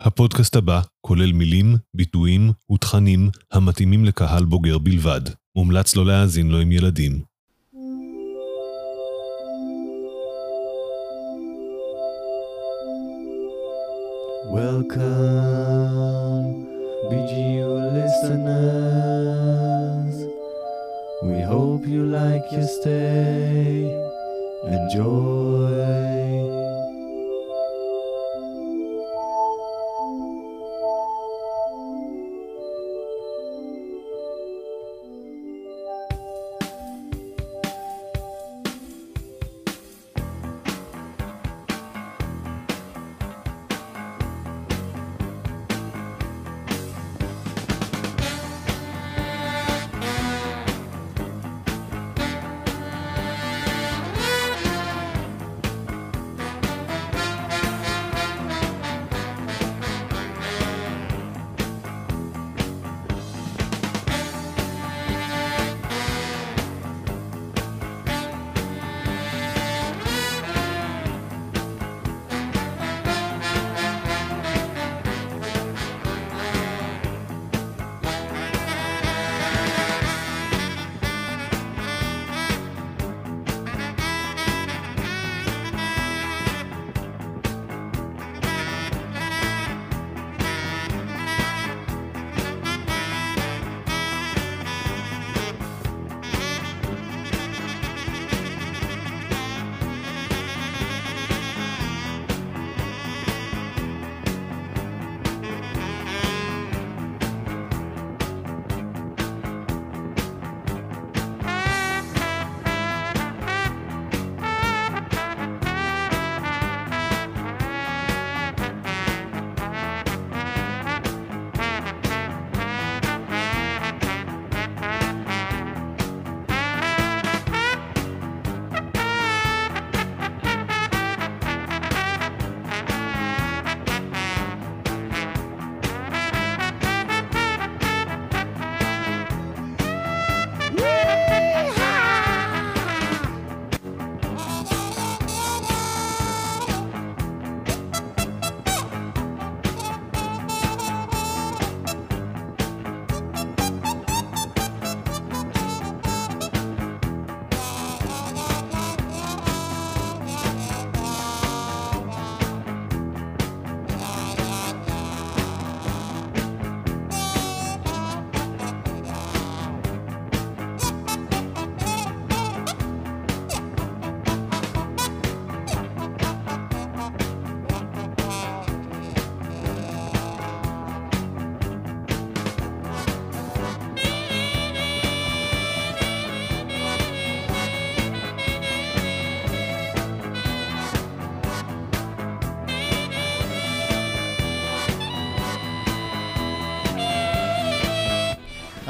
הפודקאסט הבא כולל מילים, ביטויים ותכנים המתאימים לקהל בוגר בלבד. מומלץ לא להאזין לו עם ילדים. Welcome, BGU listeners. We hope you like your stay. Enjoy.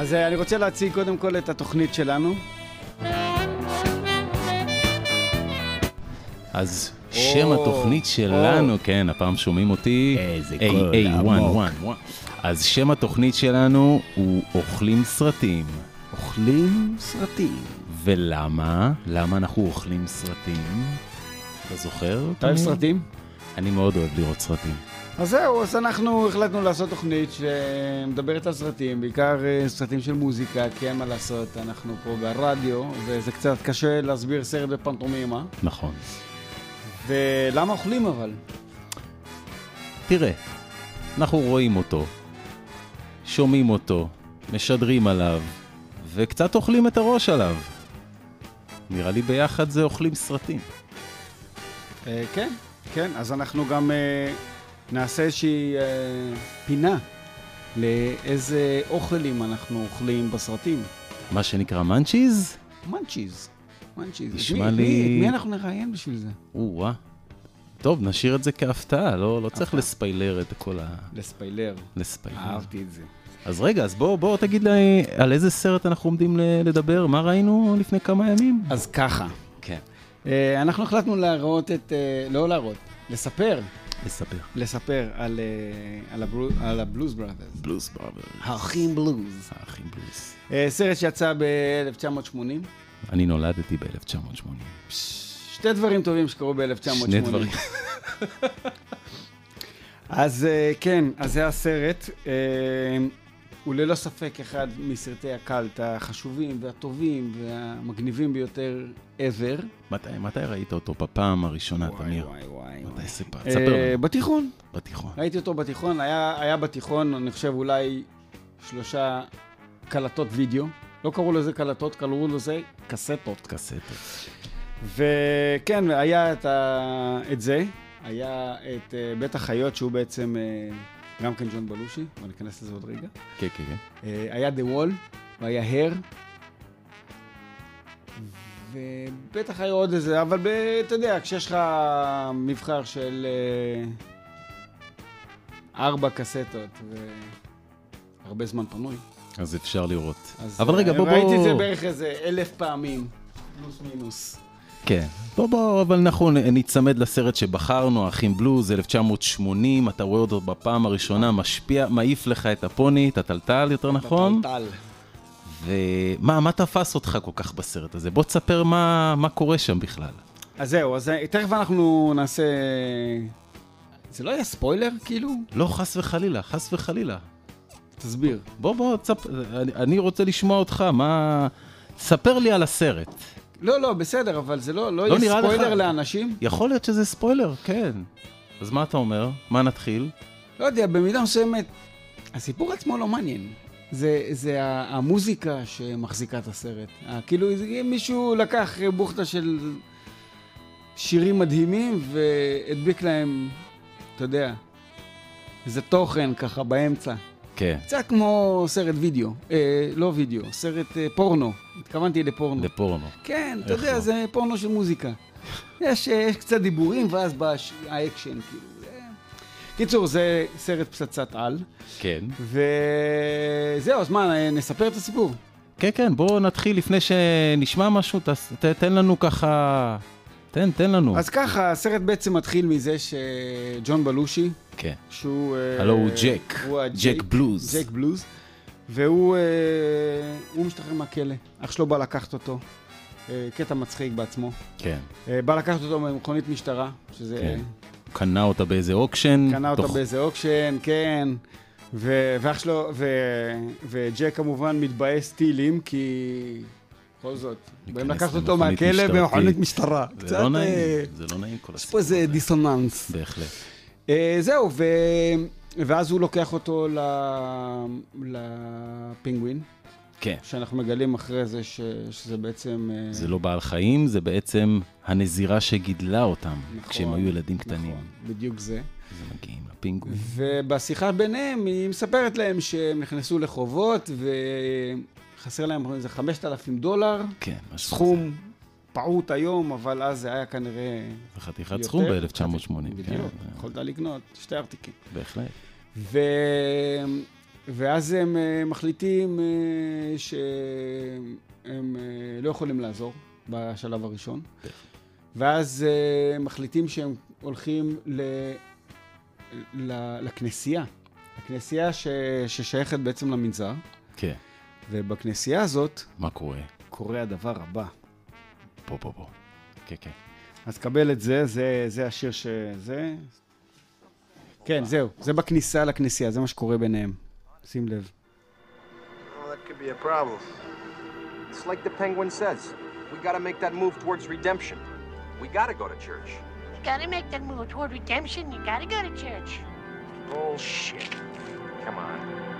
אז אה, אני רוצה להציג קודם כל את התוכנית שלנו. אז שם התוכנית שלנו, כן, הפעם שומעים אותי. איזה קול עמוק. אז שם התוכנית שלנו הוא אוכלים סרטים. אוכלים סרטים. ולמה? למה אנחנו אוכלים סרטים? אתה זוכר? אתה אוהב? סרטים? אני מאוד אוהב לראות סרטים. אז זהו, אז אנחנו החלטנו לעשות תוכנית שמדברת על סרטים, בעיקר אה, סרטים של מוזיקה, כי אין מה לעשות, אנחנו פה ברדיו, וזה קצת קשה להסביר סרט בפנטומימה. נכון. ולמה אוכלים אבל? תראה, אנחנו רואים אותו, שומעים אותו, משדרים עליו, וקצת אוכלים את הראש עליו. נראה לי ביחד זה אוכלים סרטים. אה, כן, כן, אז אנחנו גם אה, נעשה איזושהי אה, פינה לאיזה אוכלים אנחנו אוכלים בסרטים. מה שנקרא מאנצ'יז? מנצ'יז. מנצ'יז. נשמע מי- לי- מי, מי אנחנו נראיין בשביל זה? או-אה. טוב, נשאיר את זה כהפתעה, לא, לא צריך. לספיילר את כל ה... לספיילר. לספיילר. אהבתי את זה. אז רגע, אז בוא, בוא תגיד לי על איזה סרט אנחנו עומדים לדבר, מה ראינו לפני כמה ימים? אז ככה, כן. אה, אנחנו החלטנו להראות את, אה, לא להראות, לספר, לספר. לספר על, אה, על, הברו, על הבלוז בראדרס. בלוז ברבר. האחים בלוז. האחים בלוז. אה, סרט שיצא ב-1980. אני נולדתי ב-1980. שתי דברים טובים שקרו ב-1980. שני דברים. אז אה, כן, אז זה הסרט. אה, הוא ללא ספק אחד מסרטי הקאלט החשובים והטובים והמגניבים ביותר ever. מתי, מתי ראית אותו בפעם הראשונה, וואי תמיר? וואי וואי. מתי סיפר? אה, ספר לנו. בתיכון. בתיכון. ראיתי אותו בתיכון, היה, היה בתיכון, אני חושב אולי שלושה קלטות וידאו. לא קראו לזה קלטות, קראו לזה קסטות. קסטות. וכן, היה את, ה... את זה, היה את uh, בית החיות, שהוא בעצם uh, גם כן ג'ון בלושי, ואני אכנס לזה עוד רגע. כן, כן, כן. Uh, היה The Wall, והיה הר. ובטח היה עוד איזה, אבל ב, אתה יודע, כשיש לך מבחר של uh, ארבע קסטות והרבה זמן פנוי, אז אפשר לראות. אז אבל רגע, אה, בוא, בוא... ראיתי את זה בערך איזה אלף פעמים, פלוס מינוס. כן. בוא, בוא, אבל אנחנו נ- ניצמד לסרט שבחרנו, האחים בלוז, 1980, אתה רואה אותו בפעם הראשונה, משפיע, מעיף לך את הפוני, את הטלטל, יותר נכון? בטלטל. ומה מה תפס אותך כל כך בסרט הזה? בוא תספר מה, מה קורה שם בכלל. אז זהו, אז אה, תכף אנחנו נעשה... זה לא יהיה ספוילר, כאילו? לא, חס וחלילה, חס וחלילה. תסביר. בוא, בוא. אני, אני רוצה לשמוע אותך, מה... ספר לי על הסרט. לא, לא, בסדר, אבל זה לא, לא, לא יהיה נראה לך. ספוילר לאנשים. יכול להיות שזה ספוילר, כן. אז מה אתה אומר? מה נתחיל? לא יודע, במידה מסוימת, הסיפור עצמו לא מעניין. זה, זה המוזיקה שמחזיקה את הסרט. כאילו, מישהו לקח בוכטה של שירים מדהימים והדביק להם, אתה יודע, איזה תוכן ככה באמצע. כן, קצת כמו סרט וידאו, אה, לא וידאו, סרט אה, פורנו, התכוונתי לפורנו. לפורנו. כן, אתה יודע, לא? זה פורנו של מוזיקה. יש, יש קצת דיבורים, ואז בא האקשן, כאילו. קיצור, זה סרט פצצת על, כן. וזהו, אז מה, נספר את הסיפור? כן, כן, בואו נתחיל לפני שנשמע משהו, תס- ת, תן לנו ככה... תן, תן לנו. אז ככה, הסרט בעצם מתחיל מזה שג'ון בלושי, כן. שהוא... אה, הלו הוא ג'ייק. הוא ג'ייק בלוז. ג'ייק בלוז, והוא אה, משתחרר מהכלא, אח שלו בא לקחת אותו, אה, קטע מצחיק בעצמו. כן. בא לקחת אותו ממכונית משטרה, שזה... כן. קנה אותה באיזה auction. קנה אותה תוך- באיזה auction, כן. ו- ואח שלו, ו- וג'ייק כמובן מתבאס טילים, כי בכל זאת, באים להיכנס לקחת אותו מהכלא. במכונית משטרה. זה לא נעים, אה, זה לא נעים כל יש פה הסיפור איזה. דיסוננס. בהחלט. אה, זהו. ואז הוא לוקח אותו. לפינגווין, כן. שאנחנו מגלים אחרי זה ש... שזה בעצם... אה, זה לא בעל חיים, זה בעצם הנזירה שגידלה אותם נכון, כשהם היו ילדים קטנים. נכון, בדיוק זה. אז הם מגיעים לפינגווין. ובשיחה ביניהם היא מספרת להם שהם נכנסו לחובות וחסר להם איזה 5,000 דולר, כן, משהו סכום פעוט היום, אבל אז זה היה כנראה. זה חתיכת. סכום ב-1980. בדיוק, יכולת לקנות שתי ארטיקים. בהחלט. ו... ואז הם אה, מחליטים אה, שהם אה, לא יכולים לעזור בשלב הראשון. ואז מחליטים שהם הולכים ל... ל... לכנסייה. הכנסייה ש... ששייכת בעצם למנזר, כן. ובכנסייה הזאת מה קורה? קורה הדבר הבא. פה, פה, פה. כן, כן. אז קבל את זה, זה, זה השיר שזה. כן, זהו, זה בכניסה לכנסייה, זה מה שקורה ביניהם. שים לב. It's like the Penguin says. We gotta make that move towards redemption. We gotta go to church. You gotta make that move toward redemption. You gotta go to church. Bullshit. Come on.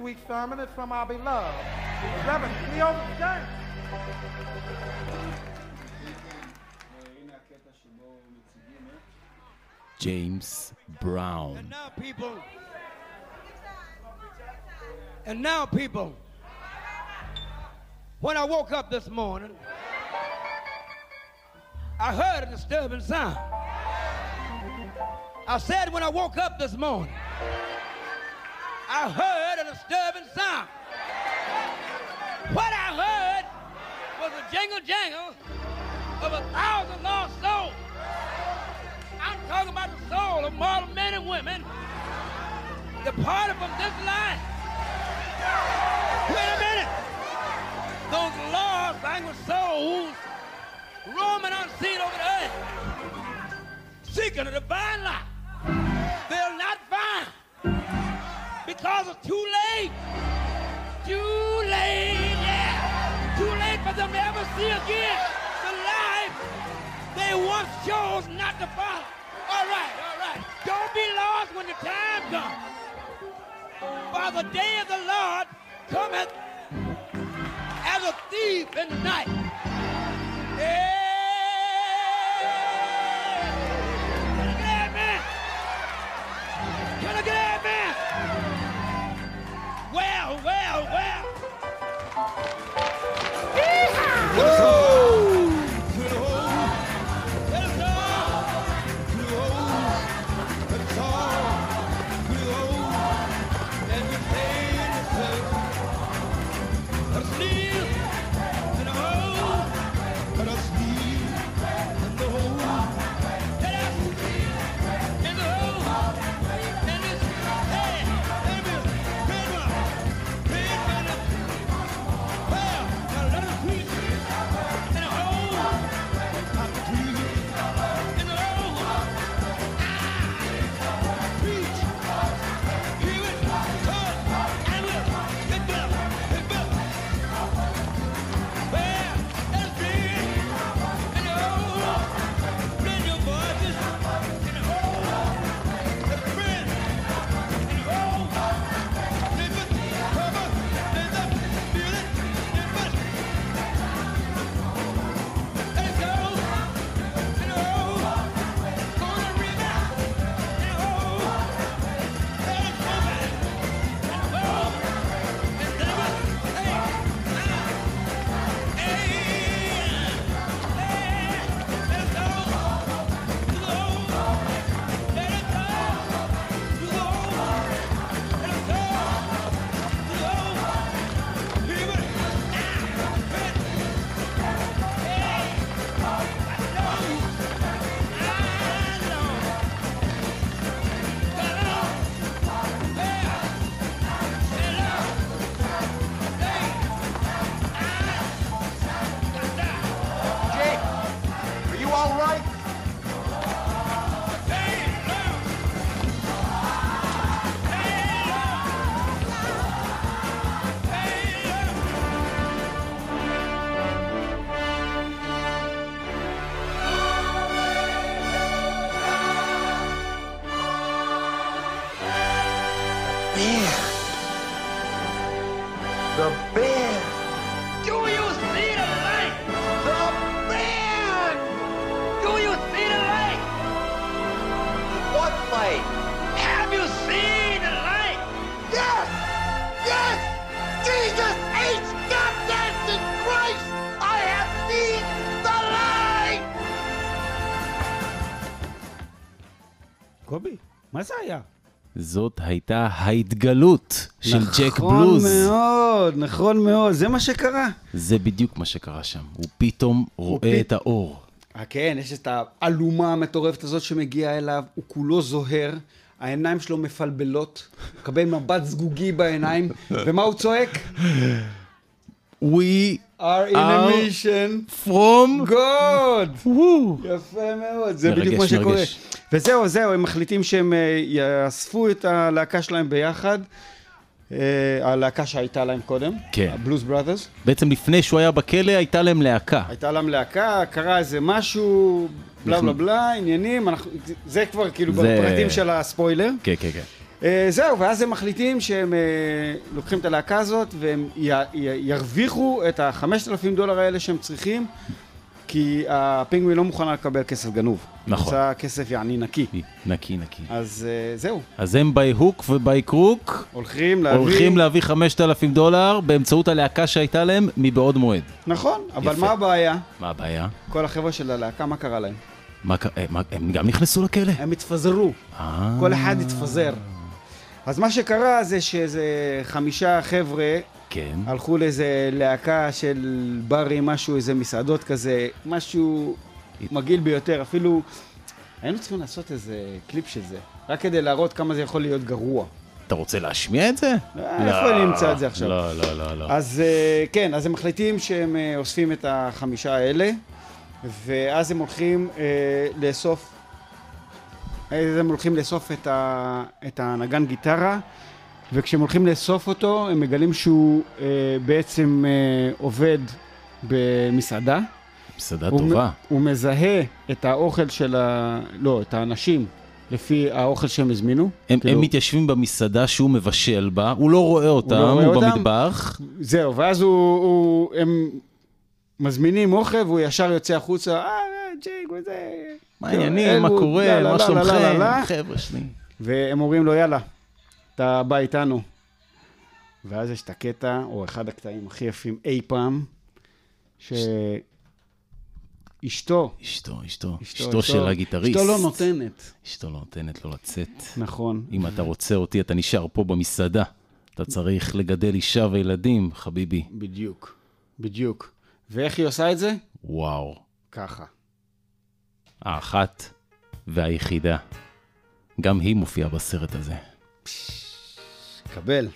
This week's sermon is from our beloved Reverend Cleo James. James Brown. And now, people. And now, people. When I woke up this morning, I heard a disturbing sound. I said when I woke up this morning, I heard disturbing sound. What I heard was the jingle jangle of a thousand lost souls. I'm talking about the soul of mortal men and women departed from this life. Wait a minute. Those lost language souls roaming unseen over the earth, seeking a divine life. Because it's too late. Too late, yeah. Too late for them to ever see again the life they once chose not to follow. All right, all right. Don't be lost when the time comes. For the day of the Lord cometh as a thief in the night. Yeah. הייתה ההתגלות של ג'ק בלוז. נכון מאוד, נכון מאוד, זה מה שקרה. זה בדיוק מה שקרה שם. הוא פתאום רואה פת- את האור. אה, כן, יש את האלומה המטורפת הזאת שמגיעה אליו, הוא כולו זוהר, העיניים שלו מפלבלות, מקבל מבט זגוגי בעיניים, ומה הוא צועק? We are in a mission, from... God! יפה מאוד, זה מרגש, בדיוק מה שקורה. מרגש. וזהו, זהו, הם מחליטים שהם אה, יאספו את הלהקה שלהם ביחד, אה, הלהקה שהייתה להם קודם, כן. הבלוז בראדרס. בעצם לפני שהוא היה בכלא, הייתה להם להקה. הייתה להם להקה, קרה איזה משהו, בלה בלה בלה, עניינים, אנחנו, זה כבר כאילו זה- בפרטים של הספוילר. כן, כן, כן. אה, זהו, ואז הם מחליטים שהם אה, לוקחים את הלהקה הזאת והם ירוויחו את ה-5,000 דולר האלה שהם צריכים, כי הפינגווין לא מוכנה לקבל כסף גנוב. נכון. רוצה כסף יעני נקי. נקי, נקי. אז אה, זהו, אז הם by hook ו-by crook הולכים להביא... הולכים להביא 5,000 דולר באמצעות הלהקה שהייתה להם מבעוד מועד. נכון, אבל יפה. מה הבעיה? מה הבעיה? כל החבר'ה של הלהקה, מה קרה להם? מה הם גם נכנסו לכלא? הם התפזרו. כל אחד התפזר. אז מה שקרה זה שאיזה חמישה חבר'ה כן. הלכו לאיזה להקה של ברים, משהו, איזה מסעדות כזה, משהו מגעיל ביותר, אפילו היינו צריכים לעשות איזה קליפ של זה, רק כדי להראות כמה זה יכול להיות גרוע. אתה רוצה להשמיע את זה? אה, איפה אני אמצא את זה עכשיו? לא, לא, לא, לא. אז אה, כן, אז הם מחליטים שהם אה, אוספים את החמישה האלה, ואז הם הולכים אה, לאסוף, הם הולכים לאסוף את, ה, את הנגן גיטרה, וכשהם הולכים לאסוף אותו, הם מגלים שהוא אה, בעצם אה, עובד במסעדה. מסעדה הוא, טובה. מ- הוא מזהה את האוכל של ה... לא, את האנשים, לפי האוכל שהם הזמינו. הם, כאילו- הם מתיישבים במסעדה שהוא מבשל בה, הוא לא רואה אותם, לא רואה הוא אותם. במטבח. זהו, ואז הוא, הוא, הם מזמינים אוכל והוא ישר יוצא החוצה, אה, אה, ג'ייק וזה. מה העניינים, מה קורה, לא, לא, מה לא, שלומכם. חבר'ה שלי. והם אומרים לו, יאללה, אתה בא איתנו. ואז יש את הקטע, או אחד הקטעים הכי יפים אי פעם, שאשתו, אשתו, אשתו, אשתו, אשתו של הגיטריסט. אשתו לא נותנת. אשתו לא נותנת לו לצאת. נכון. אם אתה רוצה אותי, אתה נשאר פה במסעדה. אתה צריך לגדל אישה וילדים, חביבי. בדיוק, בדיוק. ואיך היא עושה את זה? וואו. ככה. האחת והיחידה. גם היא מופיעה בסרט הזה. קבל.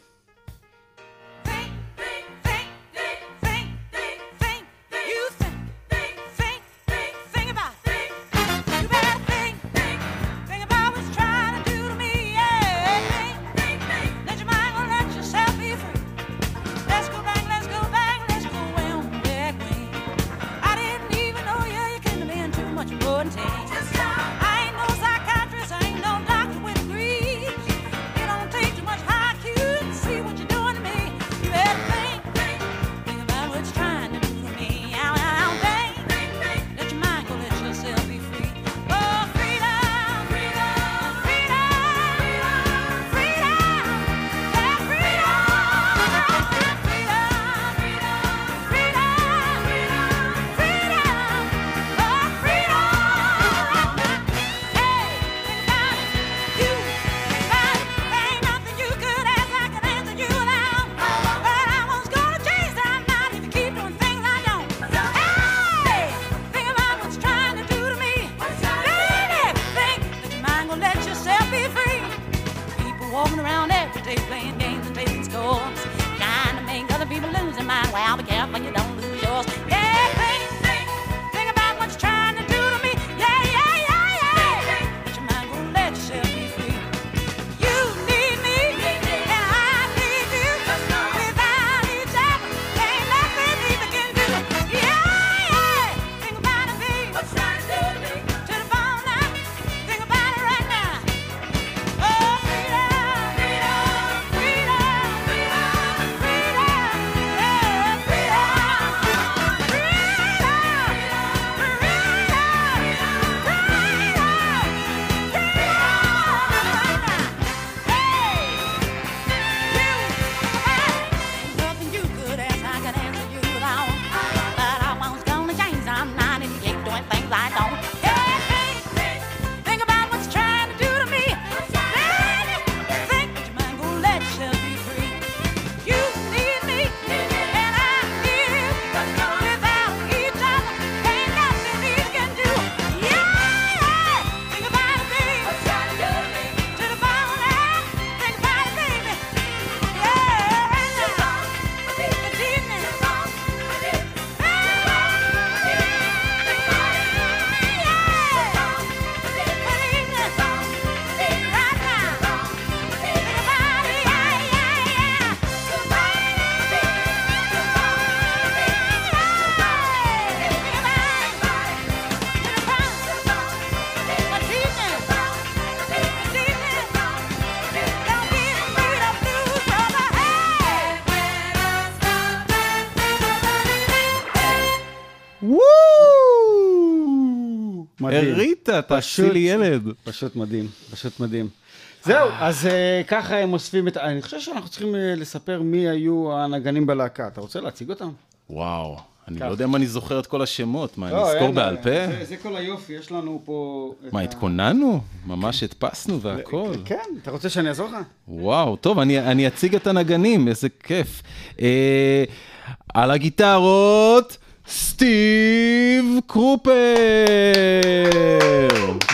הריטה, תעשי פשוט- לי ילד. פשוט מדהים, פשוט מדהים. זהו, אז אה, ככה הם אוספים את... אני חושב שאנחנו צריכים אה, לספר מי היו הנגנים בלהקה. אתה רוצה להציג אותם? וואו, אני כך. לא יודע אם אני זוכר את כל השמות, מה, אני לא, אזכור אין, בעל פה? זה- זה כל היופי, יש לנו פה... מה, ה- התכוננו? ממש הדפסנו והכל. כן, אתה רוצה שאני אעזור לך? וואו, טוב, אני, אני אציג את הנגנים, איזה כיף. אה, על הגיטרות, סטיב קרופר.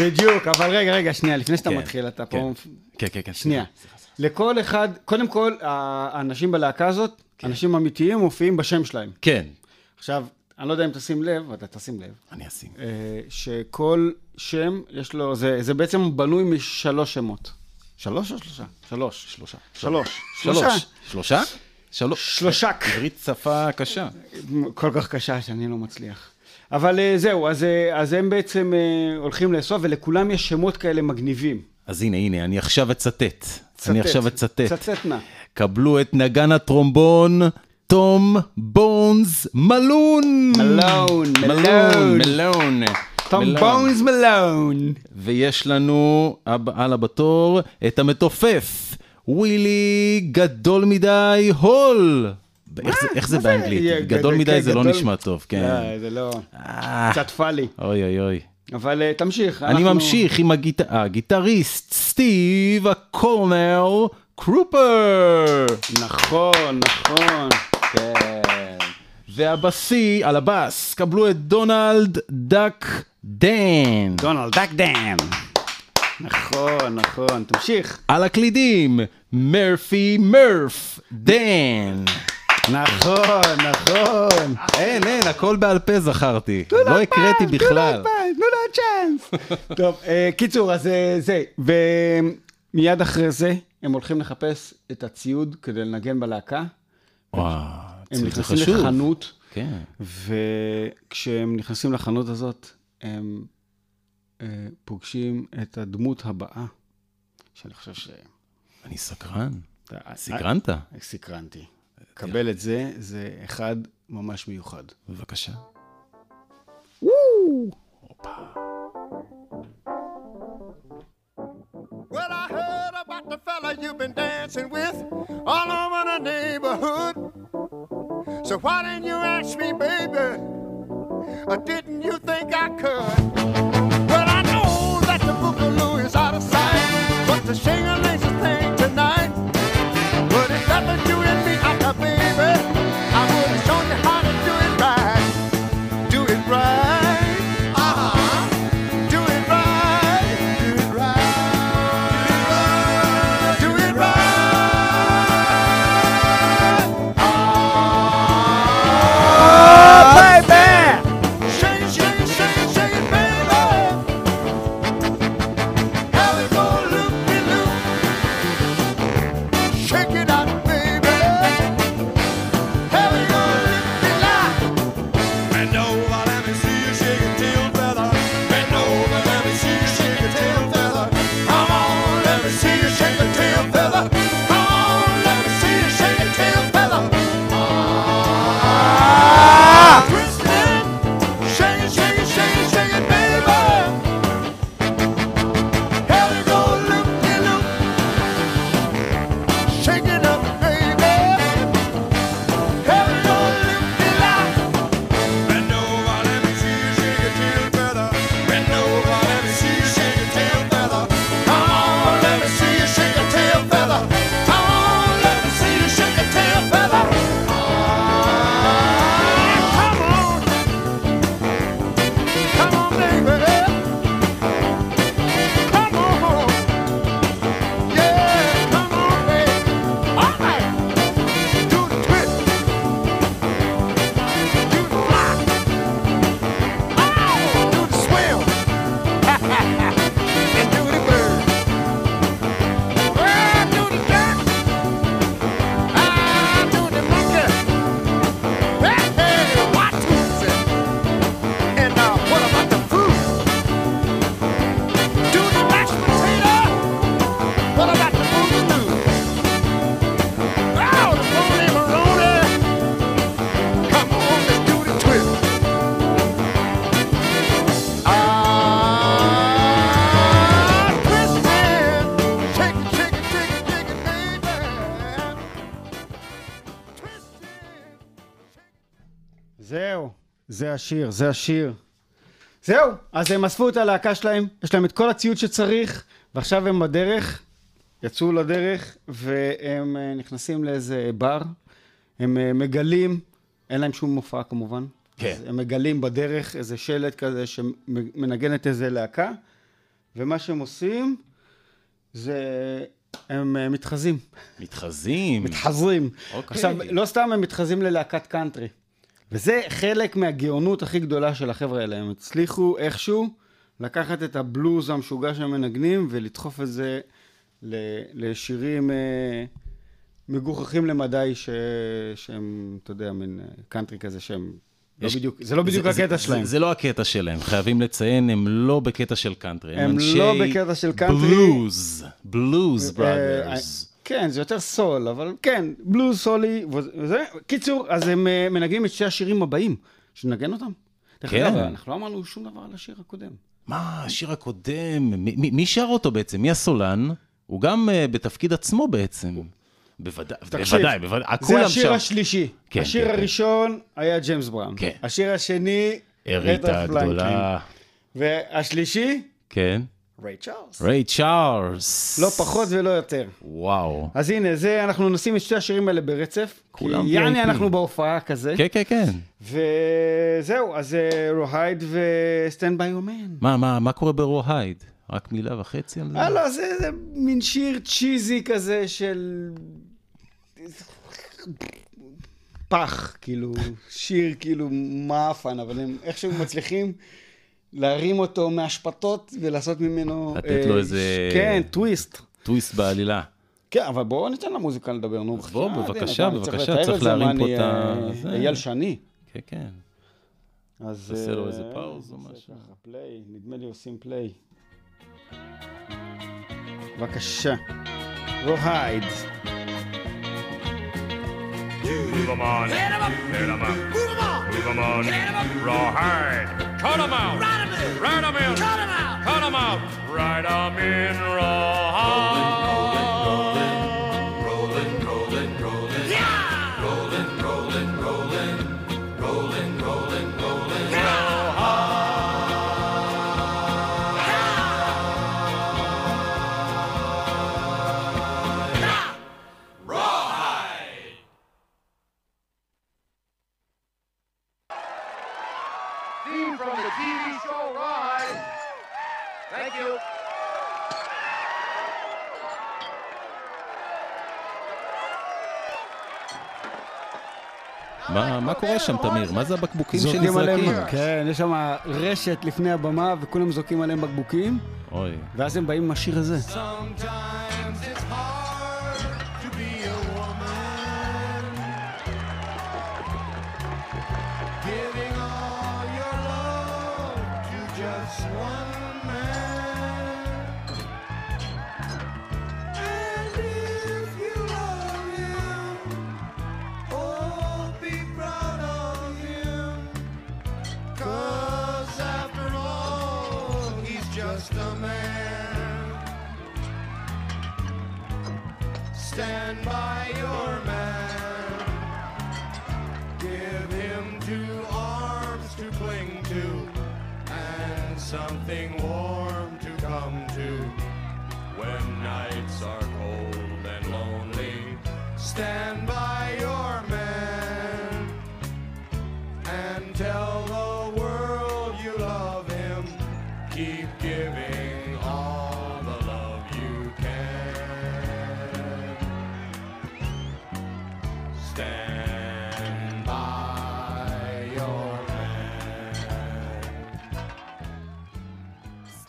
בדיוק, אבל רגע, רגע, שנייה, לפני שאתה כן, מתחיל, אתה כן. פה... כן, כן, כן. שנייה. לכל אחד, קודם כל, האנשים בלהקה הזאת, כן. אנשים אמיתיים מופיעים בשם שלהם. כן, עכשיו, אני לא יודע אם תשים לב, אתה תשים לב, אני אשים. אה, שכל שם, יש לו, זה, זה בעצם בנוי משלוש שמות. שלוש או שלושה? שלוש. שלושה. שלוש. שלוש. שלושה? שלוש. שלושק. עברית שפה קשה. כל כך קשה שאני לא מצליח. אבל אה, זהו, אז, אה, אז הם בעצם אה, הולכים לאסוף, ולכולם יש שמות כאלה מגניבים. אז הנה, הנה, אני עכשיו אצטט. אני עכשיו אצטט. צטט נא. קבלו את נגן הטרומבון, תום בונס מלון. מלון, מלון, מלון. תום. בונס מלון. ויש לנו הבאה בתור את המתופף, ווילי גדול מדי הול. איך זה- איך זה? באנגלית? גדול מדי זה לא נשמע טוב, כן. אה, זה לא... אה, קצת פאלי. אוי אוי אוי. אבל אה, תמשיך. אני אנחנו- ממשיך עם הגיט- הגיטריסט סטיב הקורנל קרופר. נכון, נכון. כן. והבשיא, על הבאס, קבלו את דונלד דק דן. דונלד דק דן. נכון, נכון. תמשיך. על הקלידים, מרפי מרף דן. נכון, נכון. אין, אין, הכל בעל פה זכרתי. לא הקראתי בכלל. תנו לו צ'אנס. טוב, אה, קיצור, אז אה, זה. ומיד אחרי זה, הם הולכים לחפש את הציוד כדי לנגן בלהקה. וואו, הם זה נכנסים חשוב. לחנות, כן. וכשהם נכנסים לחנות הזאת, הם אה, פוגשים את הדמות הבאה, שאני חושב ש... אני סקרן. סקרנת? אה, סקרנתי. קבל את זה, זה אחד ממש מיוחד. בבקשה. Well, I heard about the fella you've been dancing with all over the neighborhood. So why didn't you ask me, baby? Or didn't you think I could? זה השיר, זה השיר. זהו, אז הם אספו את הלהקה שלהם, יש להם את כל הציוד שצריך, ועכשיו הם בדרך, יצאו לדרך, והם אה, נכנסים לאיזה בר, הם אה, מגלים, אין להם שום מופע כמובן. כן. אז הם מגלים בדרך איזה שלט כזה שמנגנת איזה להקה, ומה שהם עושים זה הם אה, מתחזים. מתחזים. מתחזים. אוקיי. עכשיו, לא סתם הם מתחזים ללהקת קאנטרי. וזה חלק מהגאונות הכי גדולה של החבר'ה האלה. הם הצליחו איכשהו לקחת את הבלוז המשוגע שהם מנגנים ולדחוף את זה לשירים אה, מגוחכים למדי ש... שהם, אתה יודע, מין אה, קאנטרי כזה שהם... לא יש- בדיוק, זה לא בדיוק זה- הקטע זה- שלהם. זה לא הקטע שלהם, חייבים לציין, הם לא בקטע של קאנטרי. הם אנשי לא בקטע של קאנטרי. בלוז, Blues אה, Brothers. כן, זה יותר סול, אבל כן, בלוז, סולי, וזה. קיצור, אז הם אה, מנגנים את שתי השירים הבאים, שנגן אותם. דרך כן. אגב, אנחנו לא אמרנו שום דבר על השיר הקודם. מה, השיר הקודם, מי- מי מי שר אותו בעצם? מי הסולן? הוא גם אה, בתפקיד עצמו בעצם. בוודאי, בוודאי, בוודאי, זה כולם השיר שם. השלישי. כן, השיר כן, כן. הראשון היה ג'יימס בראון. כן. השיר השני, אריתה. הגדולה. והשלישי, כן. ריי צ'ארלס. ריי צ'ארלס. לא פחות ולא יותר. וואו. אז הנה, זה, אנחנו נשים את שתי השירים האלה ברצף. כולם כי יעני. אנחנו בהופעה כזה. כן, כן, כן. וזהו, אז Rawhide ו Stand By Your Man. מה, מה, מה קורה ב Rawhide? רק מילה וחצי על זה? אה, לא, זה, זה מין שיר cheesy כזה של... פח, כאילו, שיר כאילו מאפן, אבל הם איכשהו מצליחים להרים אותו מאשפתות ולעשות ממנו... לתת לו איזה- כן, טוויסט. טוויסט בעלילה. כן, אבל בואו ניתן למוזיקה לדבר, נו. אז בוא, בבקשה, בבקשה, צריך להרים פה את ה- אה. אייל שני. כן, כן. אז... תעשה לו אה, איזה pause או משהו. ככה, play, נדמה לי עושים play. בבקשה. Rawhide. Move 'em on. Head 'em up. Head 'em up. Move 'em on. Move 'em on. Head 'em up. Rawhide. Cut 'em out. Ride 'em in. Ride 'em in. Cut 'em out. Cut 'em out. Ride 'em in rawhide. Rolling, מה מה קורה שם, תמיר? מה זה הבקבוקים זורקים עליהם, שנזרקים? כן, יש שם רשת לפני הבמה וכולם זורקים עליהם בקבוקים, אוי. ואז הם באים עם השיר הזה. Sometimes it's hard something warm to come to when nights are cold and lonely. Stand by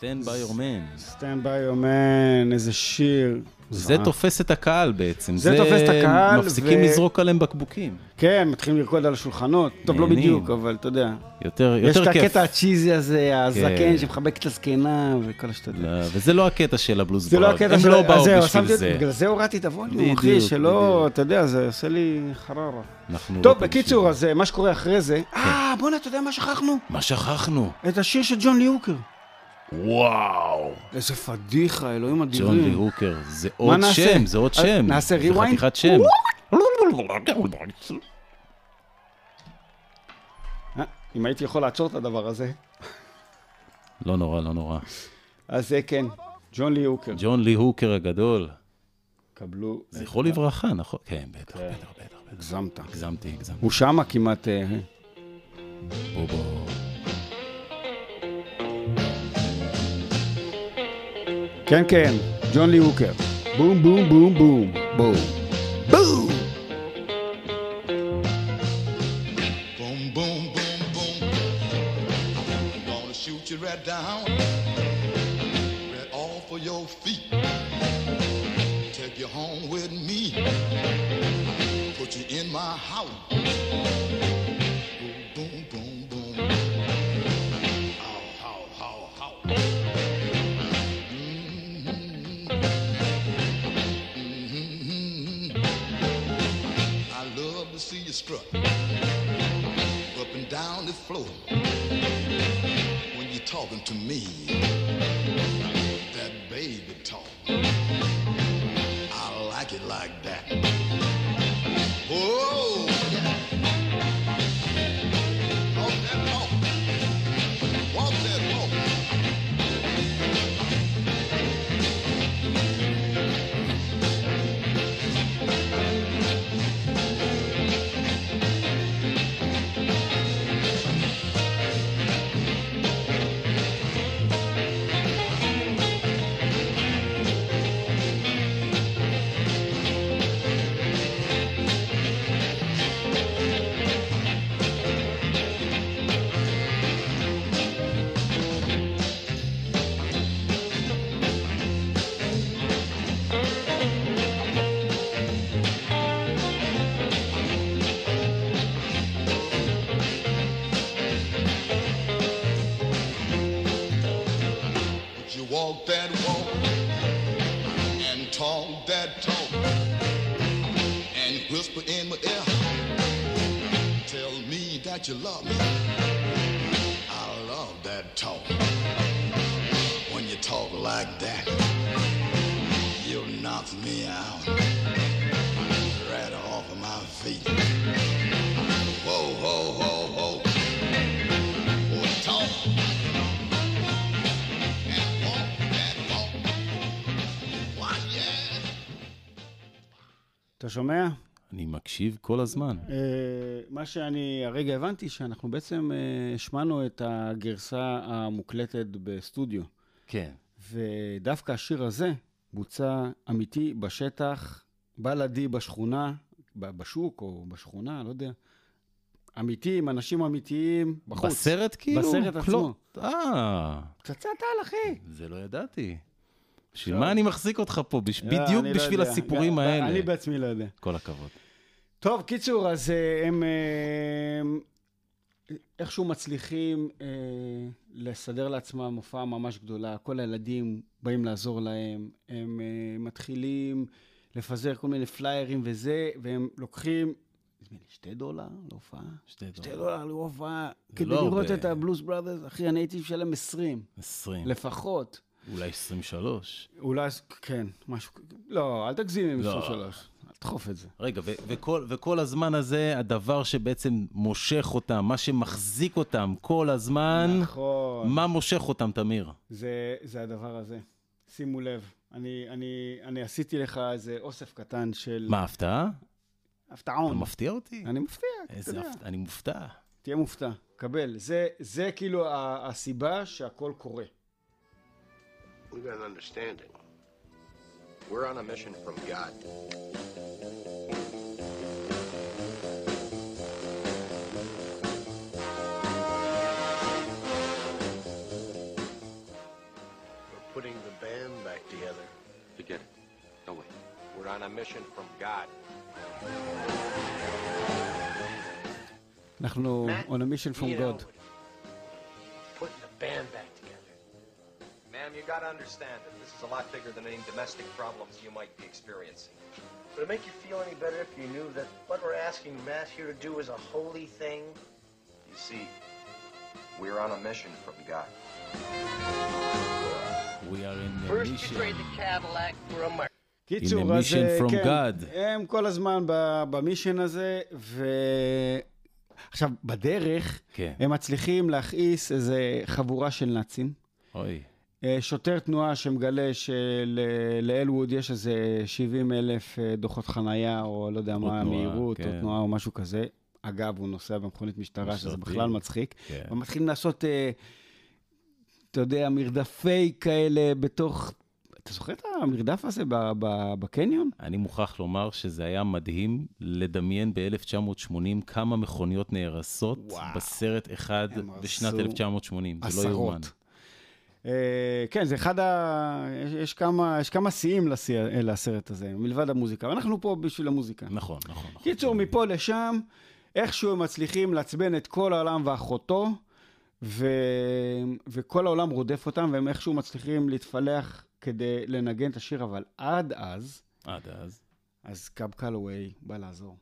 Stand by your man. Stand by your man, איזה שיר. זה זוועה. תופס את הקהל בעצם. זה תופס את הקהל, מפסיקים ו- לזרוק עליהם בקבוקים. כן, מתחילים לרקוד על השולחנות. טוב, לא. בדיוק, אבל אתה יודע. יותר יש יותר את כיף. הקטע הצ'יזי הזה, הזקן כן. שמחבק את הזקנה וכל השטות. לא, וזה לא הקטע של הבלוז זה לא. הקטע הם של... לא אז באו בשביל שמתי- זה. בגלל זה הורדתי את הווליום, אחי, שלא. אתה יודע, זה עושה לי חררה. לא טוב, בקיצור, אז אה, מה שקורה אחרי זה... אה, בואנה, אתה יודע מה שכחנו? מה שכחנו? את השיר של ג'ון ליהוקר. וואו. איזה פדיחה, אלוהים אדירים. ג'ון לי הוקר, זה מה עוד נעשה? שם, זה עוד אה, שם. נעשה זה rewind? חתיכת שם. אם הייתי יכול לעצור את הדבר הזה. לא נורא, לא נורא. אז זה כן, ג'ון לי הוקר. ג'ון לי הוקר הגדול. קבלו... זכרו לברכה, נכון? כן, בטח, בטח, בטח. הגזמת. הגזמתי, הגזמתי. הוא שמה כמעט... אה, כן, כן, ג'ון לי הוקר. בום, בום, בום, בום, בום. בום! Boom, boom, boom, boom. Gonna shoot you right down, right off of your feet. Take you home with me. Put you in my house. You strut up and down the floor when you're talking to me. That baby talk. I like it like that. that you love me. I love that talk. When you talk like that, you knock me out right off of my feet. Whoa, whoa, whoa, whoa. Boy, talk. אתה שומע? אני מקשיב כל הזמן. מה שאני הרגע הבנתי, שאנחנו בעצם אה, השמענו את הגרסה המוקלטת בסטודיו. כן. ודווקא השיר הזה בוצע אמיתי בשטח, בלעדי בשכונה, בשוק או בשכונה, לא יודע. אמיתי, עם אנשים אמיתיים, בחוץ. בסרט כאילו? בסרט עצמו. אה, פצצת על, אחי. זה לא ידעתי. בשביל מה אני מחזיק אותך פה? לא, בדיוק לא בשביל. הסיפורים האלה. אני בעצמי לא יודע. כל הכבוד. טוב, קיצור, אז אה, הם אה, איכשהו מצליחים אה, לסדר לעצמם הופעה ממש גדולה. כל הילדים באים לעזור להם, הם אה, מתחילים לפזר כל מיני פליירים וזה, והם לוקחים, נדמה לי, שתי דולר להופעה? שתי שתי דולר להופעה. כדי לא לראות הרבה. את הבלוס בראדרס, אחי, אני הייתי משלם 20. 20. לפחות. אולי 23. אולי, כן, משהו, לא, אל תגזים עם לא. 23. אל תדחוף את זה. רגע, ו- וכל, וכל הזמן הזה, הדבר שבעצם מושך אותם, מה שמחזיק אותם כל הזמן, נכון. מה מושך אותם, תמיר? זה, זה הדבר הזה. שימו לב, אני, אני, אני עשיתי לך איזה אוסף קטן של... מה, הפתעה? הפתעון. אתה מפתיע אותי? אני מפתיע, איזה אתה יודע. הפתעה, אני מופתע. תהיה מופתע, קבל. זה, זה כאילו ה- הסיבה שהכל קורה. We got an understanding. We're on a mission from God. We're putting the band back together. Forget it. No way. We're on a mission from God. אנחנו Matt, on a mission from you know, God. Ma'am, you gotta understand that this is a lot bigger than any domestic problems you might be experiencing. Would it make you feel any better if you knew that what we're asking Matt here to do is a holy thing? You see, we're on a mission from God. We are in a First you mission. trade the Cadillac for a Merc. קיצור, mission אז אה, כן, God. הם כל הזמן במישן הזה, עכשיו, בדרך, כן. הם מצליחים להכעיס איזה חבורה של נאצים. אוי. אה, שוטר תנועה שמגלה שלאלווד יש איזה 70 אלף אה, דוחות חנייה, או לא יודע או מה, תנועה, מהירות, או כן. תנועה או משהו כזה. אגב, הוא נוסע במכונית משטרה, שזה. בכלל מצחיק. כן. ומתחילים לעשות, אה, אתה יודע, מרדפי כאלה בתוך... אתה זוכר את המרדף הזה בקניון? אני מוכרח לומר שזה היה מדהים לדמיין ב-1980 כמה מכוניות נהרסות וואו. בסרט אחד בשנת הרסו 1980. זה לא עשרות. יאומן. אה, כן, זה אחד ה... יש, יש כמה, יש כמה שיאים לסרט הזה, מלבד המוזיקה. ואנחנו פה בשביל המוזיקה. נכון, נכון. נכון. קיצור, מפה לשם, איכשהו הם מצליחים לעצבן את כל העולם ואחותו, ו... וכל העולם רודף אותם, והם איכשהו מצליחים להתפלח כדי לנגן את השיר, אבל עד אז, עד אז. אז קאב קלווי בא לעזור.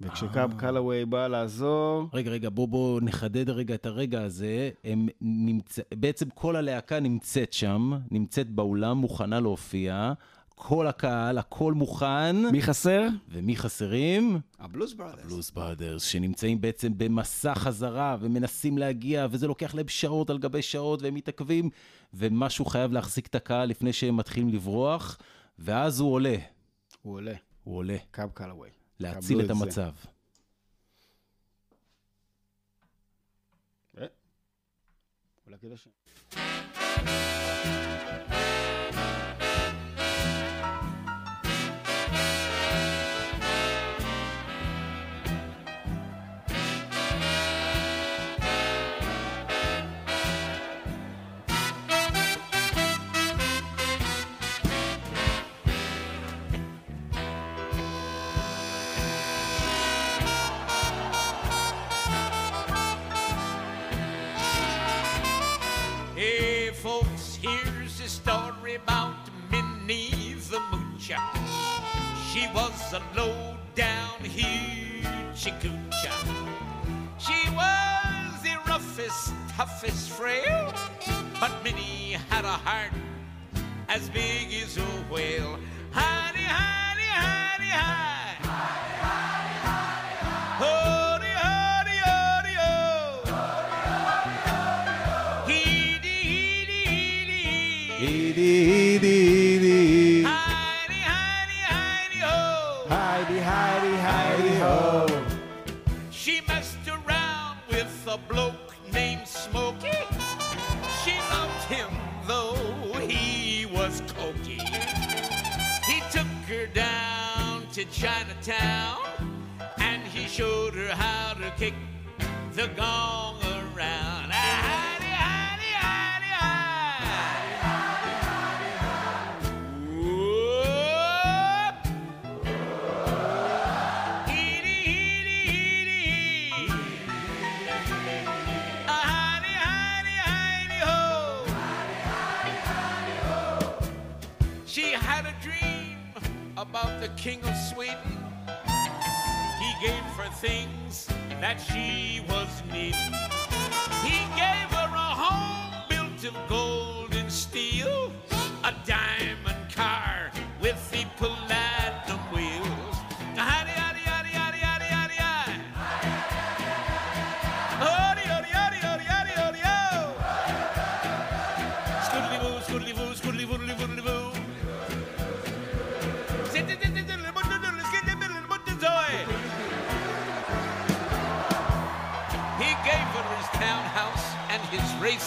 וכשקאב קלווי בא לעזור, רגע, רגע, בוא, בוא נחדד רגע את הרגע הזה. הם נמצא, בעצם כל הלהקה נמצאת שם, נמצאת באולם, מוכנה להופיע. כל הקהל, הכל מוכן. מי חסר? ומי חסרים? הבלוז בראדרס. הבלוז בראדרס, שנמצאים בעצם במסע חזרה ומנסים להגיע, וזה לוקח להם שעות על גבי שעות, והם מתעכבים, ומשהו חייב להחזיק את הקהל לפני שהם מתחילים לברוח, ואז הוא עולה. הוא עולה. הוא עולה. קאב קלווי. להציל את את זה. המצב. כל about Minnie the Moocher. She was a low down hoochie coocher. She was the roughest, toughest frail, but Minnie had a heart as big as a whale. Hidey, hidey, hidey, hide. A bloke named Smokey. She loved him though he was cokey. He took her down to Chinatown and he showed her how to kick the gong around. About the king of Sweden. He gave her things that she was needing. He gave her a home built of gold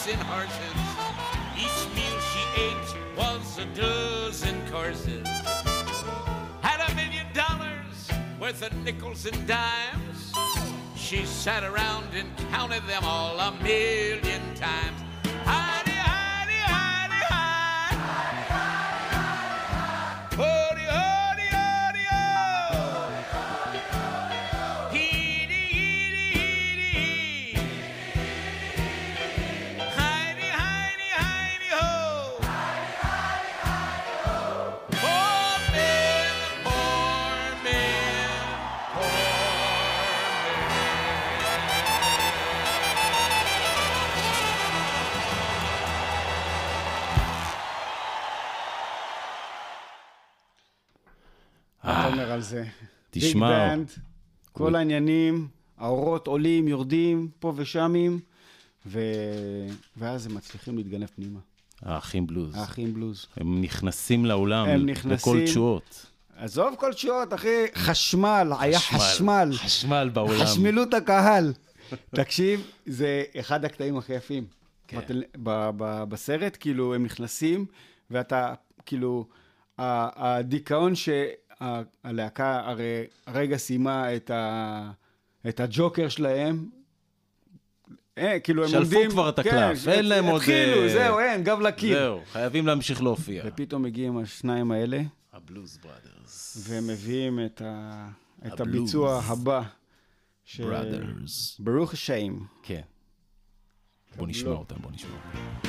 racing horses. Each meal she ate was a dozen courses. Had a million dollars worth of nickels and dimes. She sat around and counted them all a million times. זה? תשמע, ביג בנד, כל העניינים, האורות עולים, יורדים, פה ושמים, ו... ואז הם מצליחים להתגנב פנימה. האחים בלוז. האחים בלוז. הם נכנסים לאולם הם נכנסים- תשואות. עזוב כל תשואות, אחי, חשמל, היה חשמל. חשמל בעולם. חשמלו את הקהל. תקשיב, זה אחד הקטעים הכי יפים. כן. בטל- ב- ב- בסרט, כאילו, הם נכנסים, ואתה, כאילו, הדיכאון שהלהקה הרי הרגע סיימה את, ה, את הג'וקר שלהם, אה, כאילו, הם שלפו עומדים... כבר את כן, הקלף, אין להם עוד... התחילו, אה, זהו, אין, גב לקיר. זהו, חייבים להמשיך להופיע. ופתאום מגיעים השניים האלה, הבלוז בראדרס. והם מביאים את, ה... את. הביצוע הבא. ש- Brothers. ברוך השם. כן. בוא נשמע אותם, בוא נשמע אותם.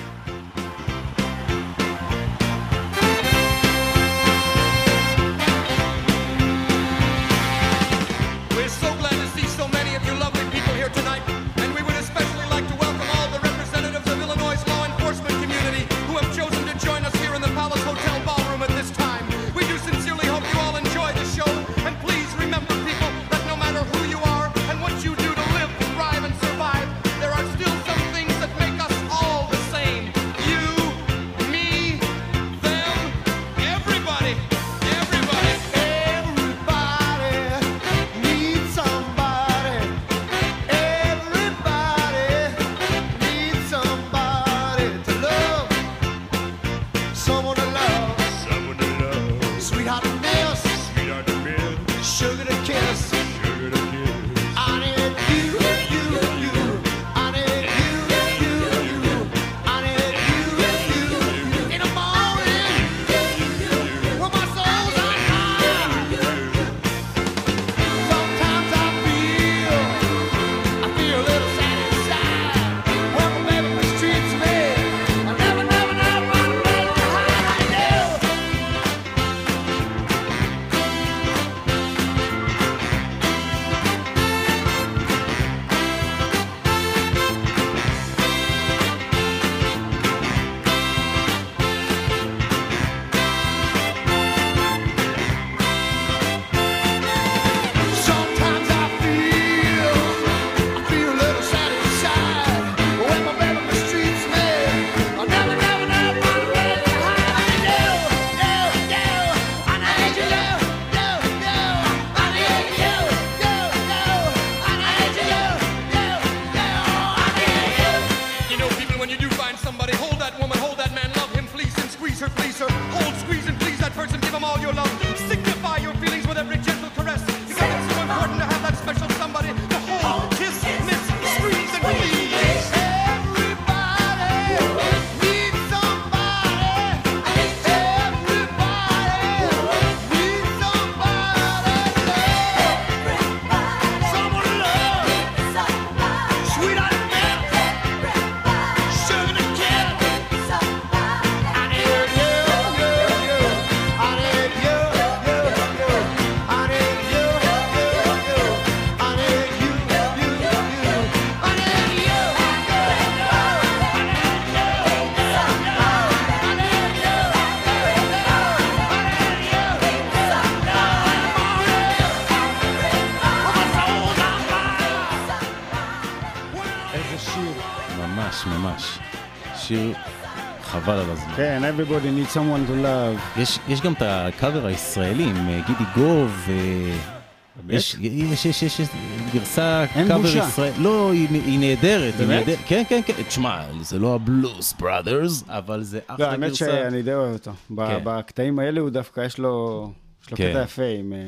כן, everybody needs someone to love. יש, יש גם את הקאבר הישראלי עם אה, גידי גוב. אה, יש, יש, יש, יש, יש גרסה קאבר. ישראל, לא, היא, היא נהדרת, היא באמת? נהדרת, כן, כן, כן, תשמע, זה לא הבלוס בראדרס, אבל זה אחלה לא, גרסה. האמת שאני די אוהב אותו. כן. בקטעים האלה הוא דווקא, יש לו יש לו כן. קטע יפה עם... אה,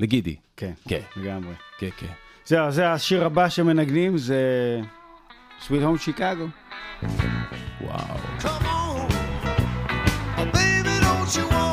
לגידי. כן, כן. לגמרי. כן, כן. זהו, זה השיר הבא שמנגנים, זה Sweet Home Chicago. וואו. You you want.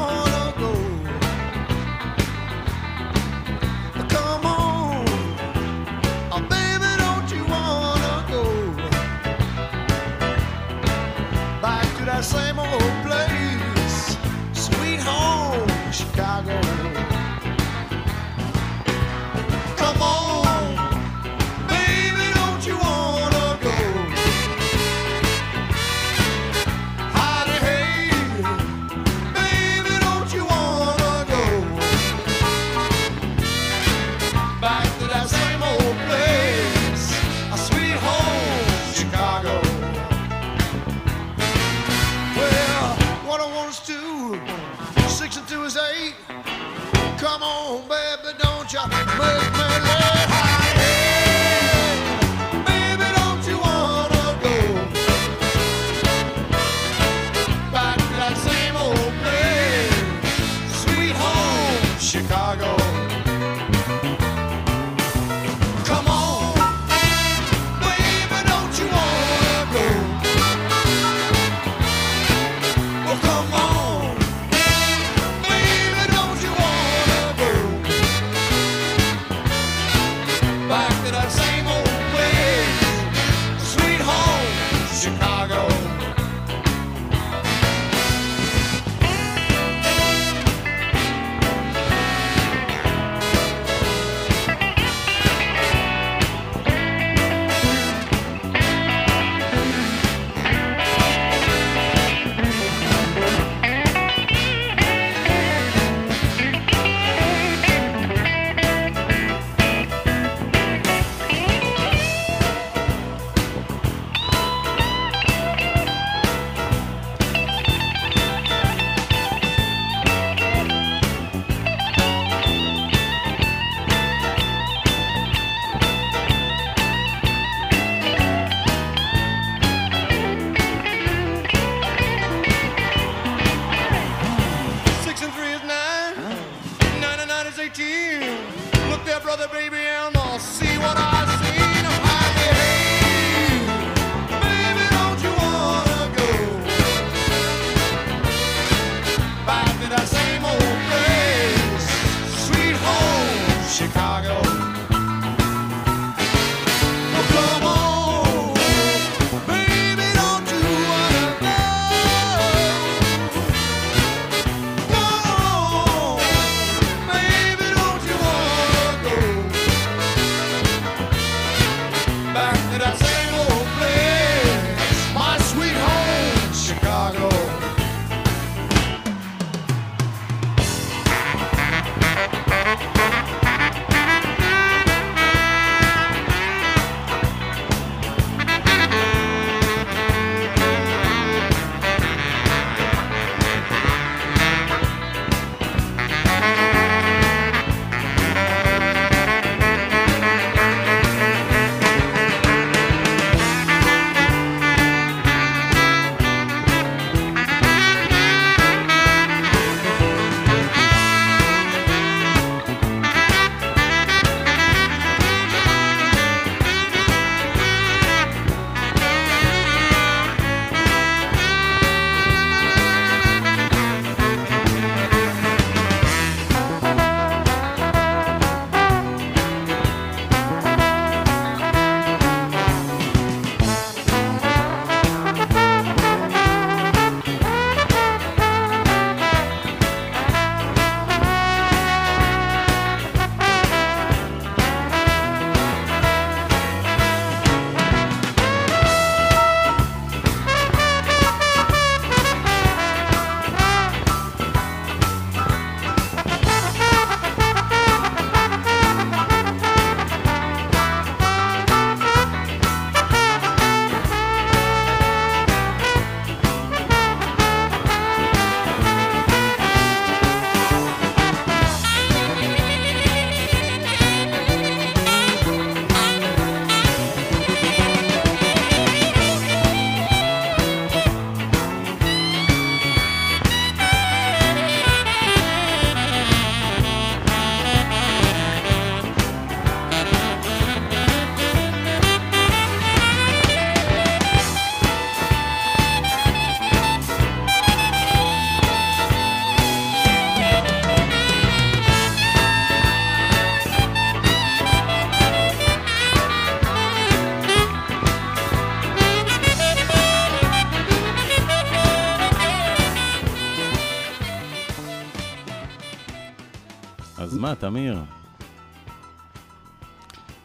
תמיר?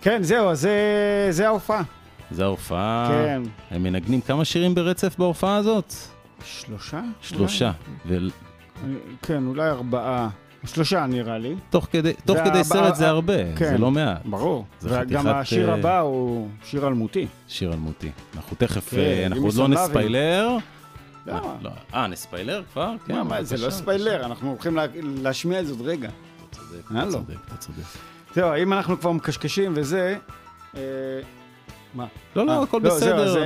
כן, זהו, אז זה, זה ההופעה. זה ההופעה. כן. הם מנגנים כמה שירים ברצף בהופעה הזאת? שלושה? שלושה. ו... אני- כן, אולי ארבעה. שלושה נראה לי. תוך כדי, תוך כדי והבא- סרט זה הרבה, כן, זה לא מעט. ברור. זה וגם חתיכת, השיר אה, הבא הוא שיר אלמותי. שיר אלמותי. אנחנו תכף, כן, אה, אנחנו עוד לא. נספיילר. לא. מה, לא. אה, נספיילר כבר? כן, מה, מה, זה לא בבקשה, ספיילר, אנחנו הולכים לה- להשמיע את זה עוד רגע. צודק, אה, אתה לא. צודק, אתה צודק. זהו, אם אנחנו כבר מקשקשים וזה... אה, מה? לא, לא, אה, הכל זהו, בסדר,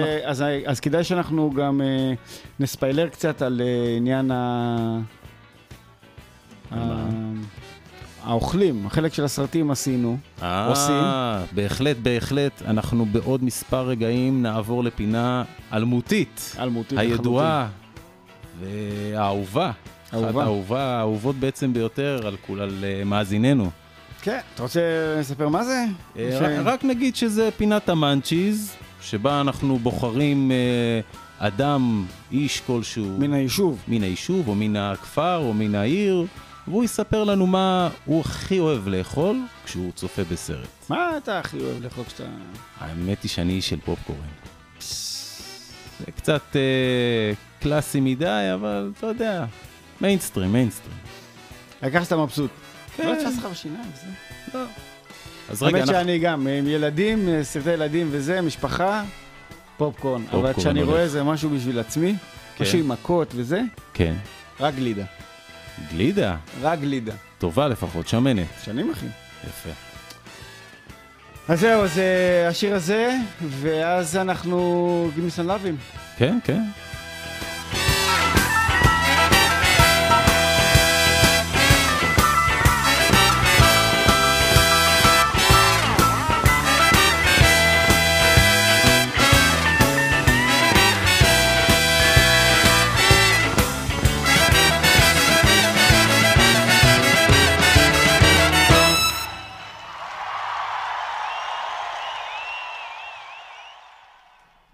אז, כדאי שאנחנו גם נספיילר קצת על עניין ה... האוכלים, החלק של הסרטים עשינו, עושים. בהחלט, בהחלט. אנחנו בעוד מספר רגעים נעבור לפינה אלמותית. אלמותית הידועה והאהובה. אהובה. האהובה, האהובות בעצם ביותר על כול, על אה, מאזיננו. כן, אתה רוצה לספר מה זה? אה, ש- רק- רק נגיד שזה פינת המאנצ'יז, שבה אנחנו בוחרים אה, אדם, איש כלשהו. מן היישוב. מן היישוב, או מן הכפר, או מן העיר, והוא יספר לנו מה הוא הכי אוהב לאכול כשהוא צופה בסרט. מה אתה הכי אוהב לאכול כשאתה... האמת היא שאני איש של פופקורן. זה קצת אה, קלאסי מדי, אבל אתה יודע, מיינסטרים, מיינסטרים. העיקר שאתה מבסוט. כן. לא תפס לך בשיניים, זה. לא. אז רגע, האמת אנחנו... שאני גם, עם ילדים, אה, סרטי ילדים וזה, משפחה, פופקורן. אבל כשאני. רואה זה משהו בשביל עצמי, כן. משהו עם מכות וזה, כן. רק גלידה. גלידה, רק גלידה. טובה לפחות, שמנת. שנים, אחי. יפה. אז זהו, אז אה, השיר הזה, ואז אנחנו גימיסון לאבים. כן, כן.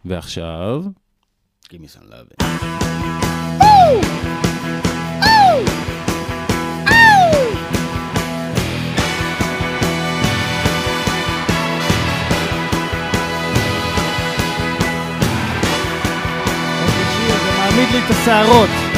ועכשיו... גימיסון לאבים. זה מעמיד לי את השערות.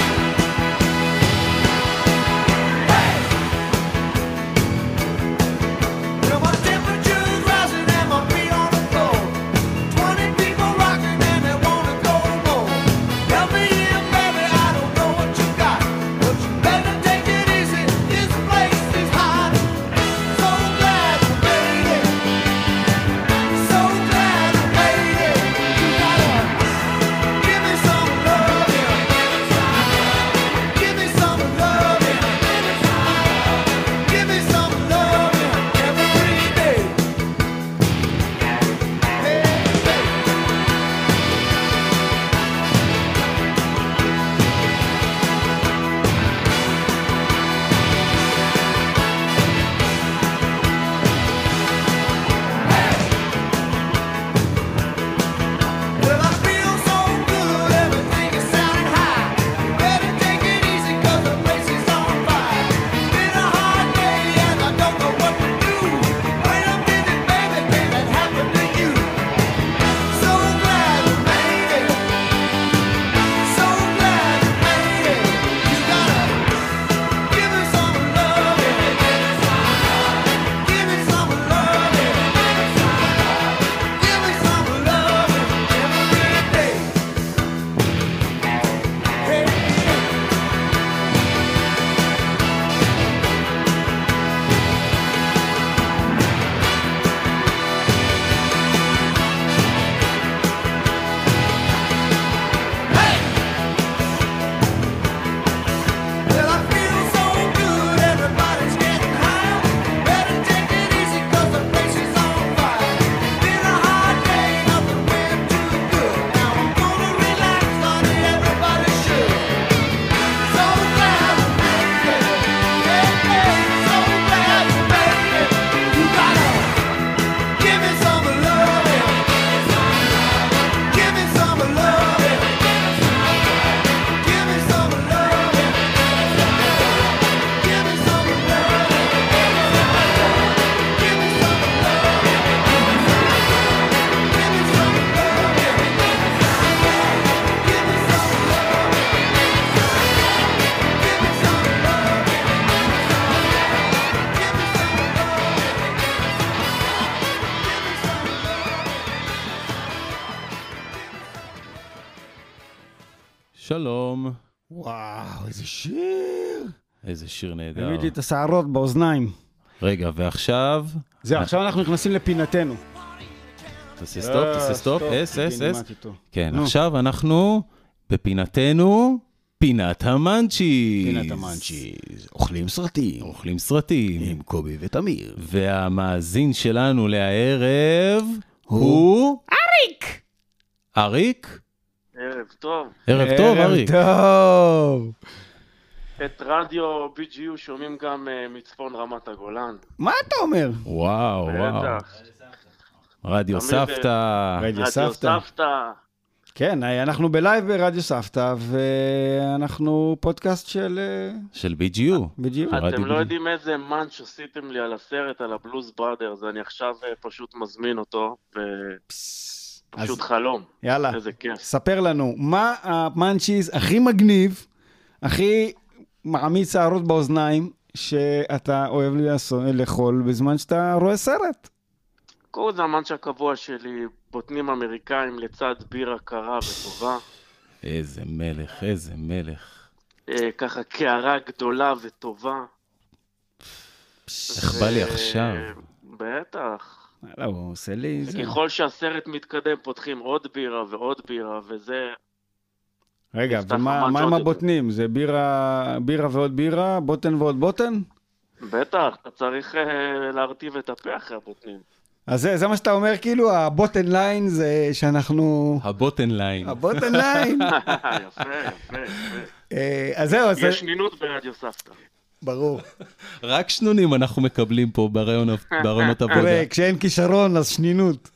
שלום. וואו, איזה שיר. איזה שיר נהדר. הביא לי את השערות באוזניים. רגע, ועכשיו... זהו, עכשיו אנחנו נכנסים לפינתנו. תעשה סטופ, תעשה סטופ, אס, אס, אס. כן. עכשיו אנחנו בפינתנו, פינת ה munchies. פינת ה munchies. אוכלים סרטים. אוכלים סרטים. עם קובי ותמיר. והמאזין שלנו להערב הוא... אריק! אריק? ערב טוב. ערב טוב, אריק. טוב. את רדיו BGU שומעים גם אה, מצפון רמת הגולן. מה אתה אומר? וואו, וואו. רדיו תמיד, אה, סבתא. רדיו סבתא. סבתא. כן, אנחנו ב live ברדיו סבתא, ואנחנו פודקאסט של... אה, של BGU. בדיוק. אתם לא יודעים איזה munch עשיתם לי על הסרט, על ה Blues Brothers, אני עכשיו אה, פשוט מזמין אותו, ופשוט חלום. יאללה, איזה כיף. ספר לנו, מה המאנצ'יז הכי מגניב, הכי מעמיד שערות באוזניים, שאתה אוהב לעשות- לאכול בזמן שאתה רואה סרט? קודם כל זה המאנץ' הקבוע שלי, בוטנים אמריקאים לצד בירה קרה וטובה. איזה מלך, איזה מלך. אה, ככה קערה גדולה וטובה. איך בא לי עכשיו. בטח. וואלה, הוא עושה לי... ככל שהסרט מתקדם פותחים עוד בירה ועוד בירה, וזה... רגע, ומה עם הבוטנים? זה בירה בירה ועוד בירה? בוטן ועוד בוטן? בטח, אתה צריך אה, להרטיב את הפה אחרי הבוטנים. אז זה, זה מה שאתה אומר, כאילו, הבוטן line זה שאנחנו... הבוטן line. הבוטן line. יפה, יפה, יפה. אה, אז זהו, אז... יש שנינות ברדיו סבתא. ברור. רק שנונים אנחנו מקבלים פה ברעיון- ברעיונות עבודה. תראה, כשאין כישרון, אז שנינות.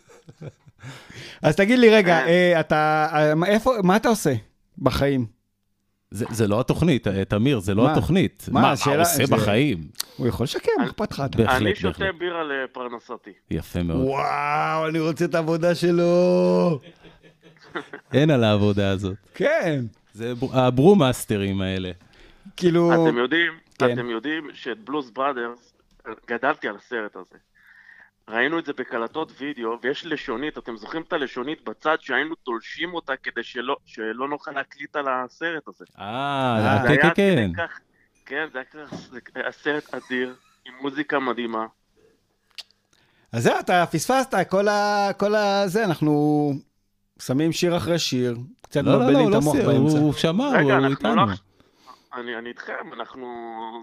אז תגיד לי, רגע, אה, אתה... אה, איפה... מה אתה עושה בחיים? זה זה לא התוכנית, אה, תמיר, זה לא מה? התוכנית. מה, מה הוא עושה זה- בחיים? הוא יכול לשקם, מה אכפת לך? בהחלט, אני שותה. בירה לפרנסתי. יפה מאוד. וואו, אני רוצה את העבודה שלו. אין על העבודה הזאת. כן. זה הברומאסטרים האלה. כאילו... אתם יודעים, כן. אתם יודעים שאת Blues Brothers, גדלתי על הסרט הזה. ראינו את זה בקלטות וידאו, ויש לשונית, אתם זוכרים את הלשונית בצד שהיינו תולשים אותה כדי שלא, שלא נוכל להקליט על הסרט הזה. אה, זה כן, כן, כן. כך- כן, זה היה סרט אדיר, עם מוזיקה מדהימה. אז זהו, אתה פספסת, כל ה... כל ה... זה, אנחנו שמים שיר אחרי שיר, קצת לא, לא, מבלבלים לא, את לא המוח סי- באמצע. הוא שמע, רגע, הוא אנחנו איתנו. אני, אני איתכם, אנחנו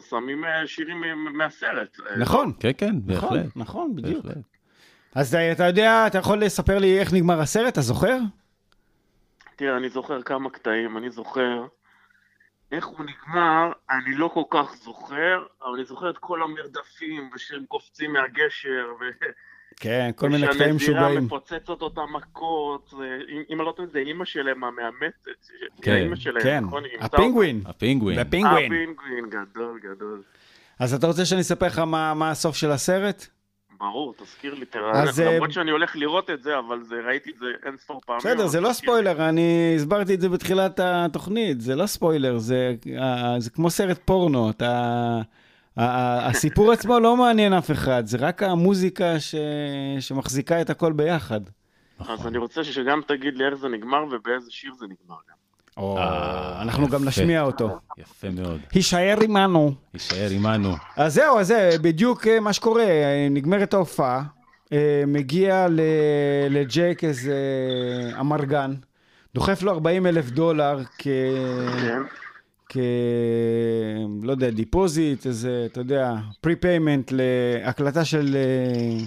שמים אה, שירים מ- מהסרט. אה, נכון. כן, כן, נכון, בהחלט. נכון, בדיוק. בהחלט. אז אתה יודע, אתה יכול לספר לי איך נגמר הסרט, אתה זוכר? תראה, אני זוכר כמה קטעים, אני זוכר איך הוא נגמר, אני לא כל כך זוכר, אבל אני זוכר את כל המרדפים, ושהם קופצים מהגשר, ו... כן, כל מיני קטעים משוגעים. ושהנזירה מפוצצת אותם מכות, אם- אני לא טועה, זה אימא שלהם המאמצת, כן, זה אימא שלהם, כן, נכון? הפינגווין. הפינגווין. הפינגווין. הפינגווין, גדול, גדול. אז אתה רוצה שאני אספר לך מה מה הסוף של הסרט? ברור, תזכיר לי, תראה, אז, אה, למרות שאני הולך לראות את זה, אבל זה, ראיתי את זה אין ספור פעמים. בסדר, זה לא. ספוילר, אני הסברתי את זה בתחילת התוכנית, זה לא ספוילר, זה, אה, זה כמו סרט פורנו, אתה... הסיפור עצמו לא מעניין אף אחד, זה רק המוזיקה ש... שמחזיקה את הכל ביחד. אז אני רוצה שגם תגיד לי איך זה נגמר ובאיזה שיר זה נגמר גם. או, אנחנו גם נשמיע אותו. יפה מאוד. הישאר עמנו. יישאר עמנו. אז זהו, אז זה בדיוק אה, מה שקורה, אה, נגמרת ההופעה, אה, מגיע ל- לג'ייק איזה אמרגן, דוחף לו 40 אלף דולר כ... כ... לא יודע, deposit, איזה, אתה יודע, pre-payment להקלטה של, אה,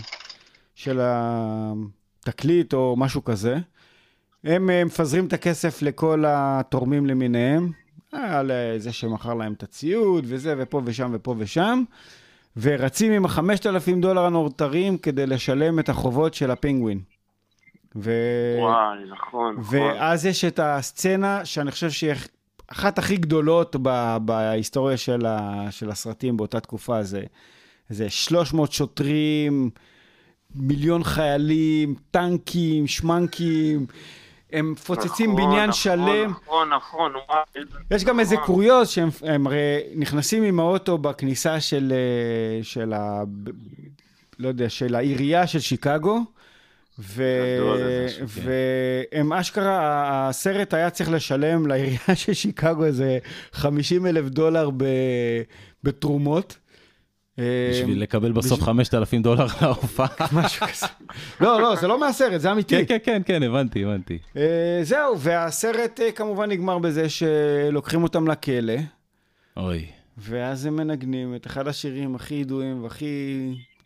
של התקליט או משהו כזה. הם אה, מפזרים את הכסף לכל התורמים למיניהם, על אה, זה שמכר להם את הציוד וזה, ופה ושם ופה ושם, ורצים עם החמשת אלפים דולר הנותרים כדי לשלם את החובות של הפינגווין. ו... וואי, נכון, נכון. ואז יש את הסצנה שאני חושב שהיא אחת הכי גדולות ב- בהיסטוריה של, ה, של הסרטים באותה תקופה. זה, זה 300 שוטרים, מיליון חיילים, טנקים, שמנקים, הם מפוצצים נכון, בניין נכון, שלם. נכון, נכון, איזה... יש גם איזה נכון. קוריוז שהם הם הרי נכנסים עם האוטו בכניסה של, אה, של ה... לא יודע, של העירייה של שיקגו, והם אשכרה, הסרט היה צריך לשלם לעירייה של שיקגו איזה 50 אלף דולר ב... בתרומות. בשביל לקבל בסוף בשביל- 5,000 דולר להופעה. משהו כזה. לא, לא, זה לא מהסרט, זה אמיתי. כן, כן, כן, כן, הבנתי, הבנתי. אה, זהו, והסרט אה, כמובן נגמר בזה שלוקחים אותם לכלא, אוי. ואז הם מנגנים את אחד השירים הכי ידועים והכי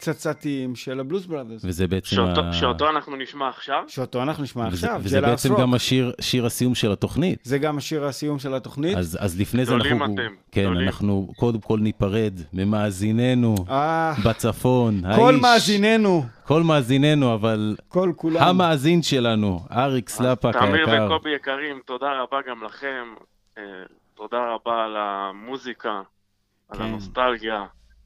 פצצתיים של הבלוס בראדרס. וזה בעצם שאותו- ה- שאותו אנחנו נשמע עכשיו? שאותו אנחנו נשמע וזה- עכשיו, וזה בעצם Rock. גם השיר שיר הסיום של התוכנית. זה גם השיר הסיום של התוכנית. אז, אז לפני זה גדולים אנחנו, אתם, כן, גדולים. אנחנו קודם כל ניפרד ממאזיננו אה, בצפון. כל האיש- מאזיננו, כל מאזיננו, אבל כל כולם. המאזין שלנו, אריק סלאפק תמיר היקר. וקובי יקרים, תודה רבה גם לכם. אה, תודה רבה על המוזיקה, על כן. הנוסטלגיה.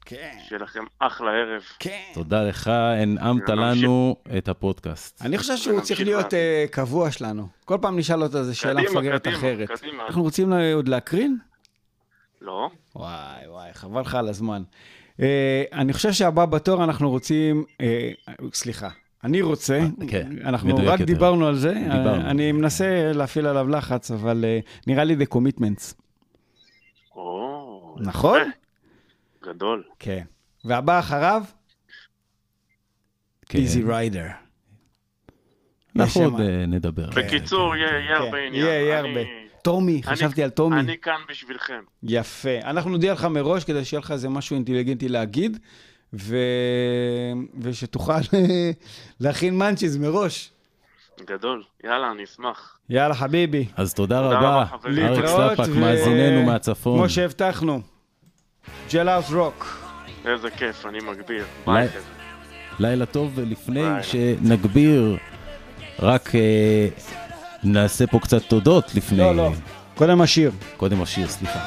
כן. שיהיה לכם אחלה ערב. כן. תודה לך, הנעמת לנו את הפודקאסט. אני חושב שהוא צריך להיות אה, קבוע שלנו. כל פעם נשאל אותו איזה שאלה מפגרת אחרת. קדימה. אנחנו רוצים לה- עוד להקרין? לא? וואי, וואי, חבל לך על הזמן. אה, אני חושב שהבא בתור אנחנו רוצים, אה, סליחה, אני רוצה, כן, אנחנו רק יותר. דיברנו על זה, דיברנו. אה, אני מנסה להפעיל עליו לחץ, אבל אה, נראה לי The Commitments, נכון? גדול. כן. והבא אחריו? כן. Easy Rider. אנחנו עוד אה, נדבר. בקיצור, יהיה יהיה הרבה עניין. יהיה, הרבה. טומי, חשבתי על טומי. אני כאן בשבילכם. יפה. אנחנו נודיע לך מראש כדי שיהיה לך איזה משהו אינטליגנטי להגיד, ו... ושתוכל להכין מאנצ'יז מראש. גדול. יאללה, אני אשמח. יאללה, חביבי. אז תודה תודה רבה. אריק ו- מאזיננו מהצפון. כמו שהבטחנו, ג'לאוס רוק. איזה כיף, אני מגביר. ביי. לילה טוב, ולפני. שנגביר, רק אה, נעשה פה קצת תודות לפני... לא, לא. קודם השיר. קודם השיר, סליחה.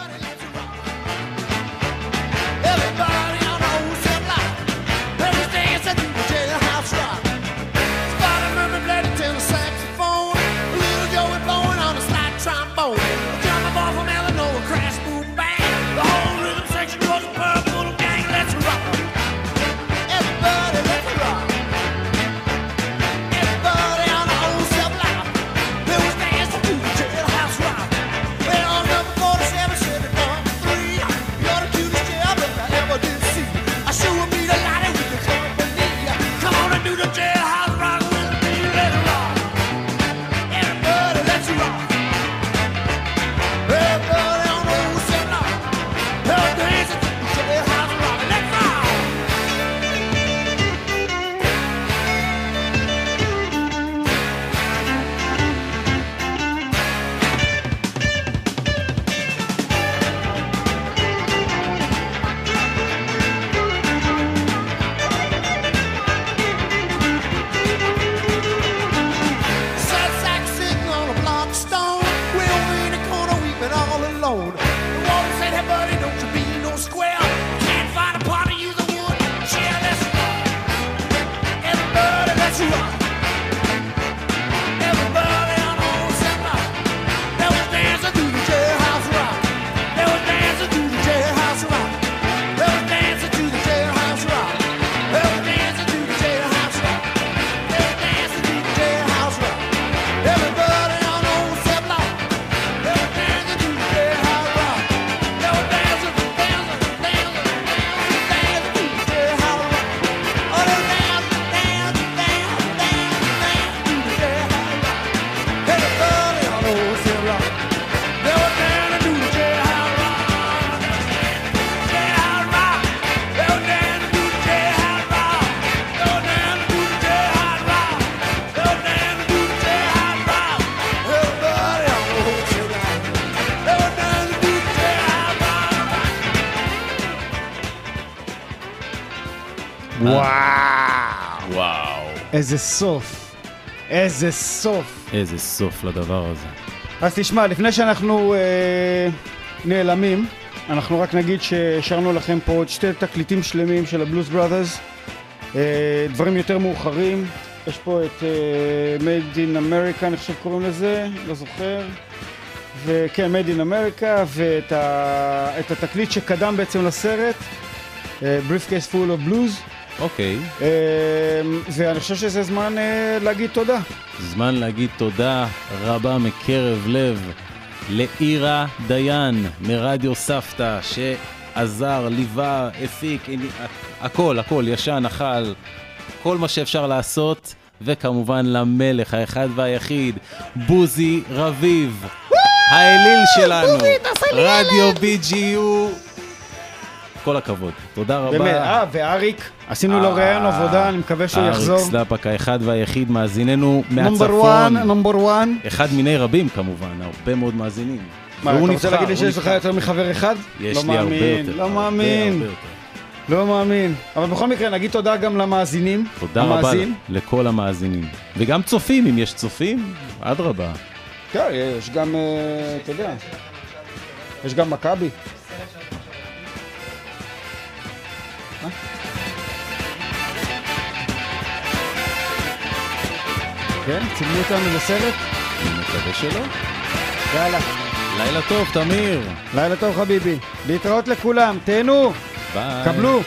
איזה סוף. איזה סוף. איזה סוף לדבר הזה. אז תשמע, לפני שאנחנו אה, נעלמים, אנחנו רק נגיד שהשארנו לכם פה עוד שתי תקליטים שלמים של הבלוס בראדרס. אה, דברים יותר מאוחרים. יש פה את אה, Made in America, אני חושב קוראים לזה, לא זוכר. וכן, Made in America, ואת ה, התקליט שקדם בעצם לסרט, אה, Briefcase Full of Blues. אוקיי. ואני חושב שזה זמן אה, להגיד תודה. זמן להגיד תודה רבה מקרב לב לאירה דיין מרדיו סבתא, שעזר, ליווה, הפיק, הכל, הכל, ישן, אכל, כל מה שאפשר לעשות, וכמובן למלך האחד והיחיד, בוזי רביב, האליל שלנו, בוזי, תעשה לי רדיו BGU. כל הכבוד, תודה רבה. באמת, אה, ואריק, עשינו לו ראיון עבודה, אני מקווה שהוא יחזור. אריק סלאפק האחד והיחיד, מאזיננו מהצפון. One, number one. אחד מיני רבים כמובן, הרבה מאוד מאזינים. מה, אתה רוצה להגיד לי שיש לך. יותר מחבר אחד? יש לא לי הרבה יותר, לא מאמין. לא מאמין. אבל בכל מקרה, נגיד תודה גם למאזינים. תודה רבה. לכל המאזינים. וגם צופים, אם יש צופים, אדרבה. כן, יש גם, אה, אתה יודע, יש גם מכבי. כן, צילמו אותנו לסרט? אני מקווה שלא. יאללה. לילה טוב, תמיר. לילה טוב חביבי. להתראות לכולם, תהנו. ביי. קבלו.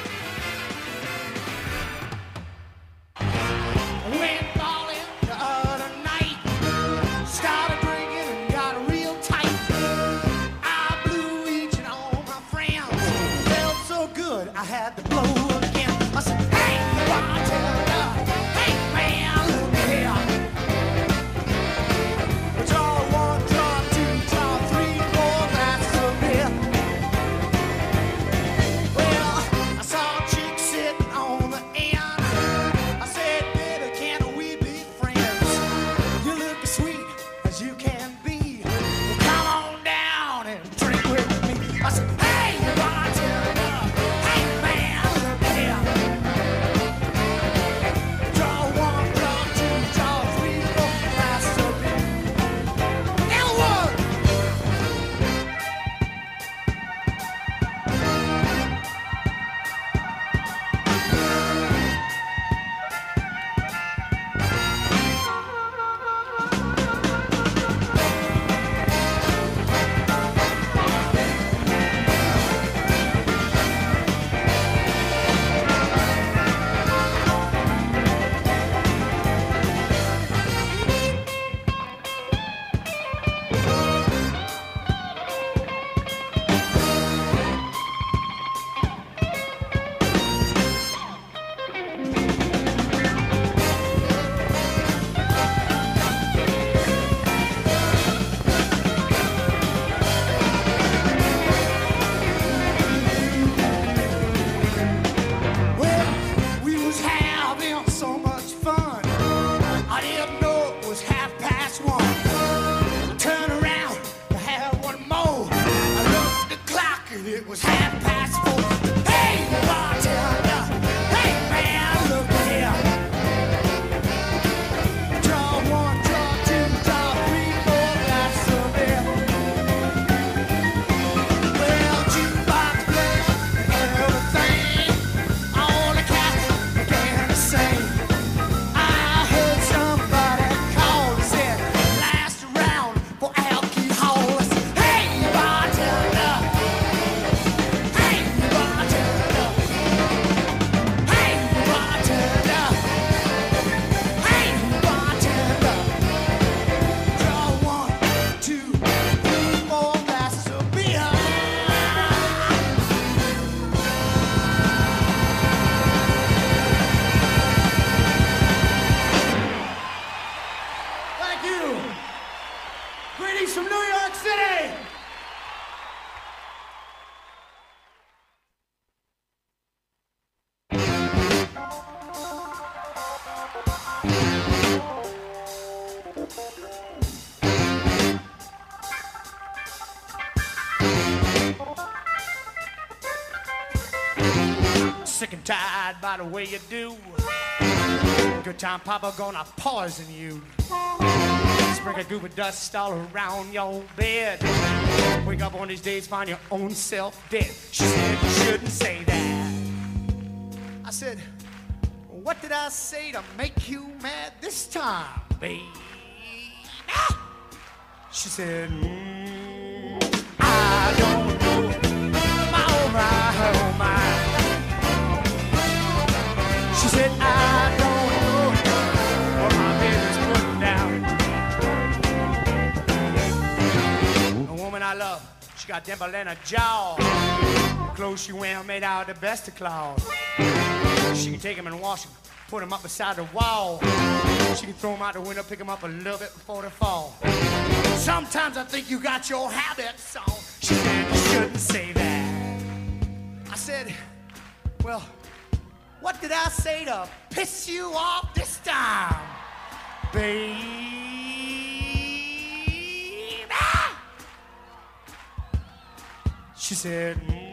Sick and tired by the way you do. Good time, Papa, gonna poison you. Sprinkle goober dust all around your bed. Wake up on these days, find your own self dead. She said you shouldn't say that. I said, what did I say to make you mad this time, baby? Ah! She said, mm, I don't know. My, oh my, oh my. She said, I don't know what my baby's putting down. A woman I love. She got dimple and a jaw. Clothes she wear made out of the best of cloths. She can take them and wash them, put them up beside the wall. She can throw them out the window, pick them up a little bit before they fall. Sometimes I think you got your habits on. She said you shouldn't say that. I said, well, what did I say to piss you off this time, babe? She said, mm,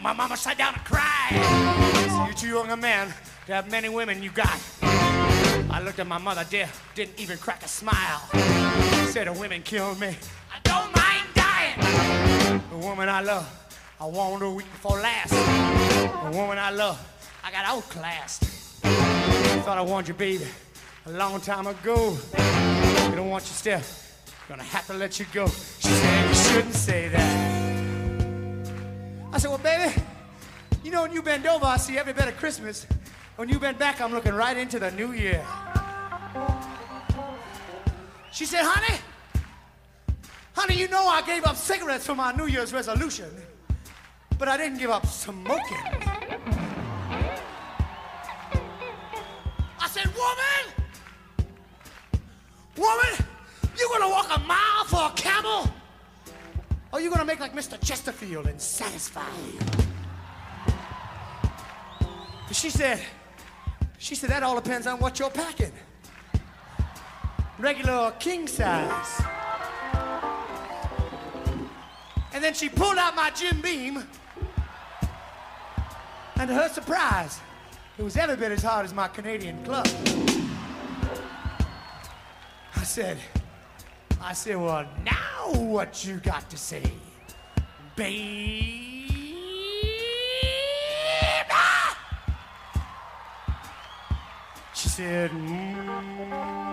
my mama sat down and cried. So you too young a man to have many women you got. I looked at my mother, dear, didn't even crack a smile. Said the women killed me. I don't mind dying. The woman I love, I warned her a week before last. The woman I love, I got outclassed. Thought I warned you, baby, a long time ago. You don't want you still. Gonna have to let you go. She said you shouldn't say that. I said, well, baby, you know when you bend over, I see every bit of Christmas. When you bend back, I'm looking right into the new year. She said, honey, honey, you know I gave up cigarettes for my New Year's resolution, but I didn't give up smoking. I said, woman, woman, you gonna walk a mile for a camel? Or you gonna make like Mr. Chesterfield and satisfy you? She said, she said, that all depends on what you're packing. Regular king size. And then she pulled out my Jim Beam. And to her surprise, it was every bit as hard as my Canadian club. I said, I said, well, now what you got to say, babe? She said, mm,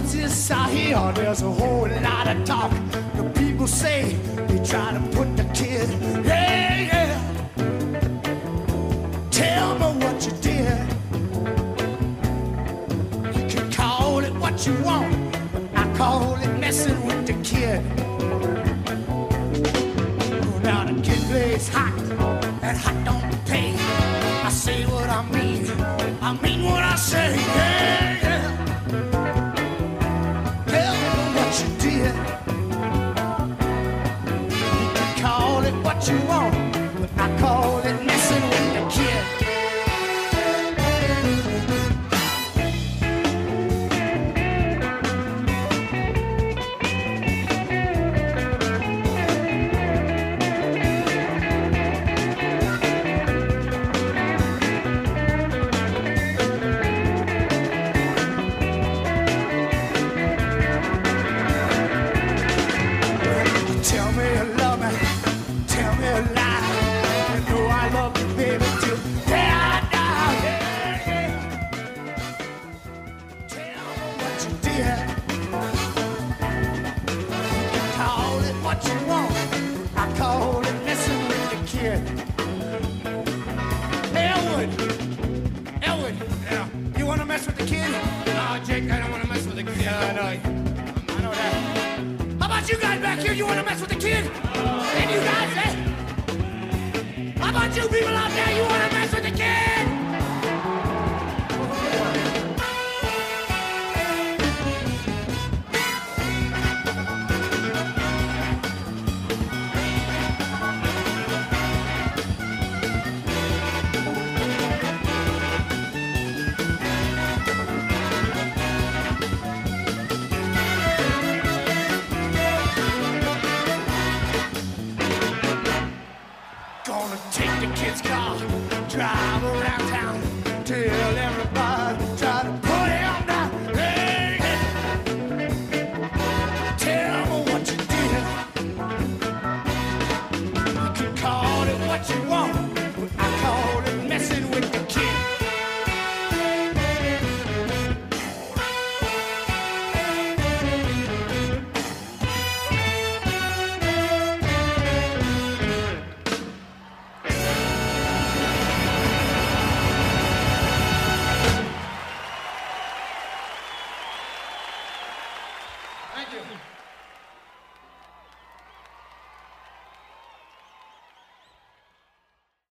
What's this I hear? There's a whole lot of talk. The people say they try to put the kid. Yeah, yeah. Tell me what you did. You can call it what you want, I call it messing with the kid. Now the kid plays hot, and hot don't pay. I say what I mean. I mean what I say. Yeah, yeah.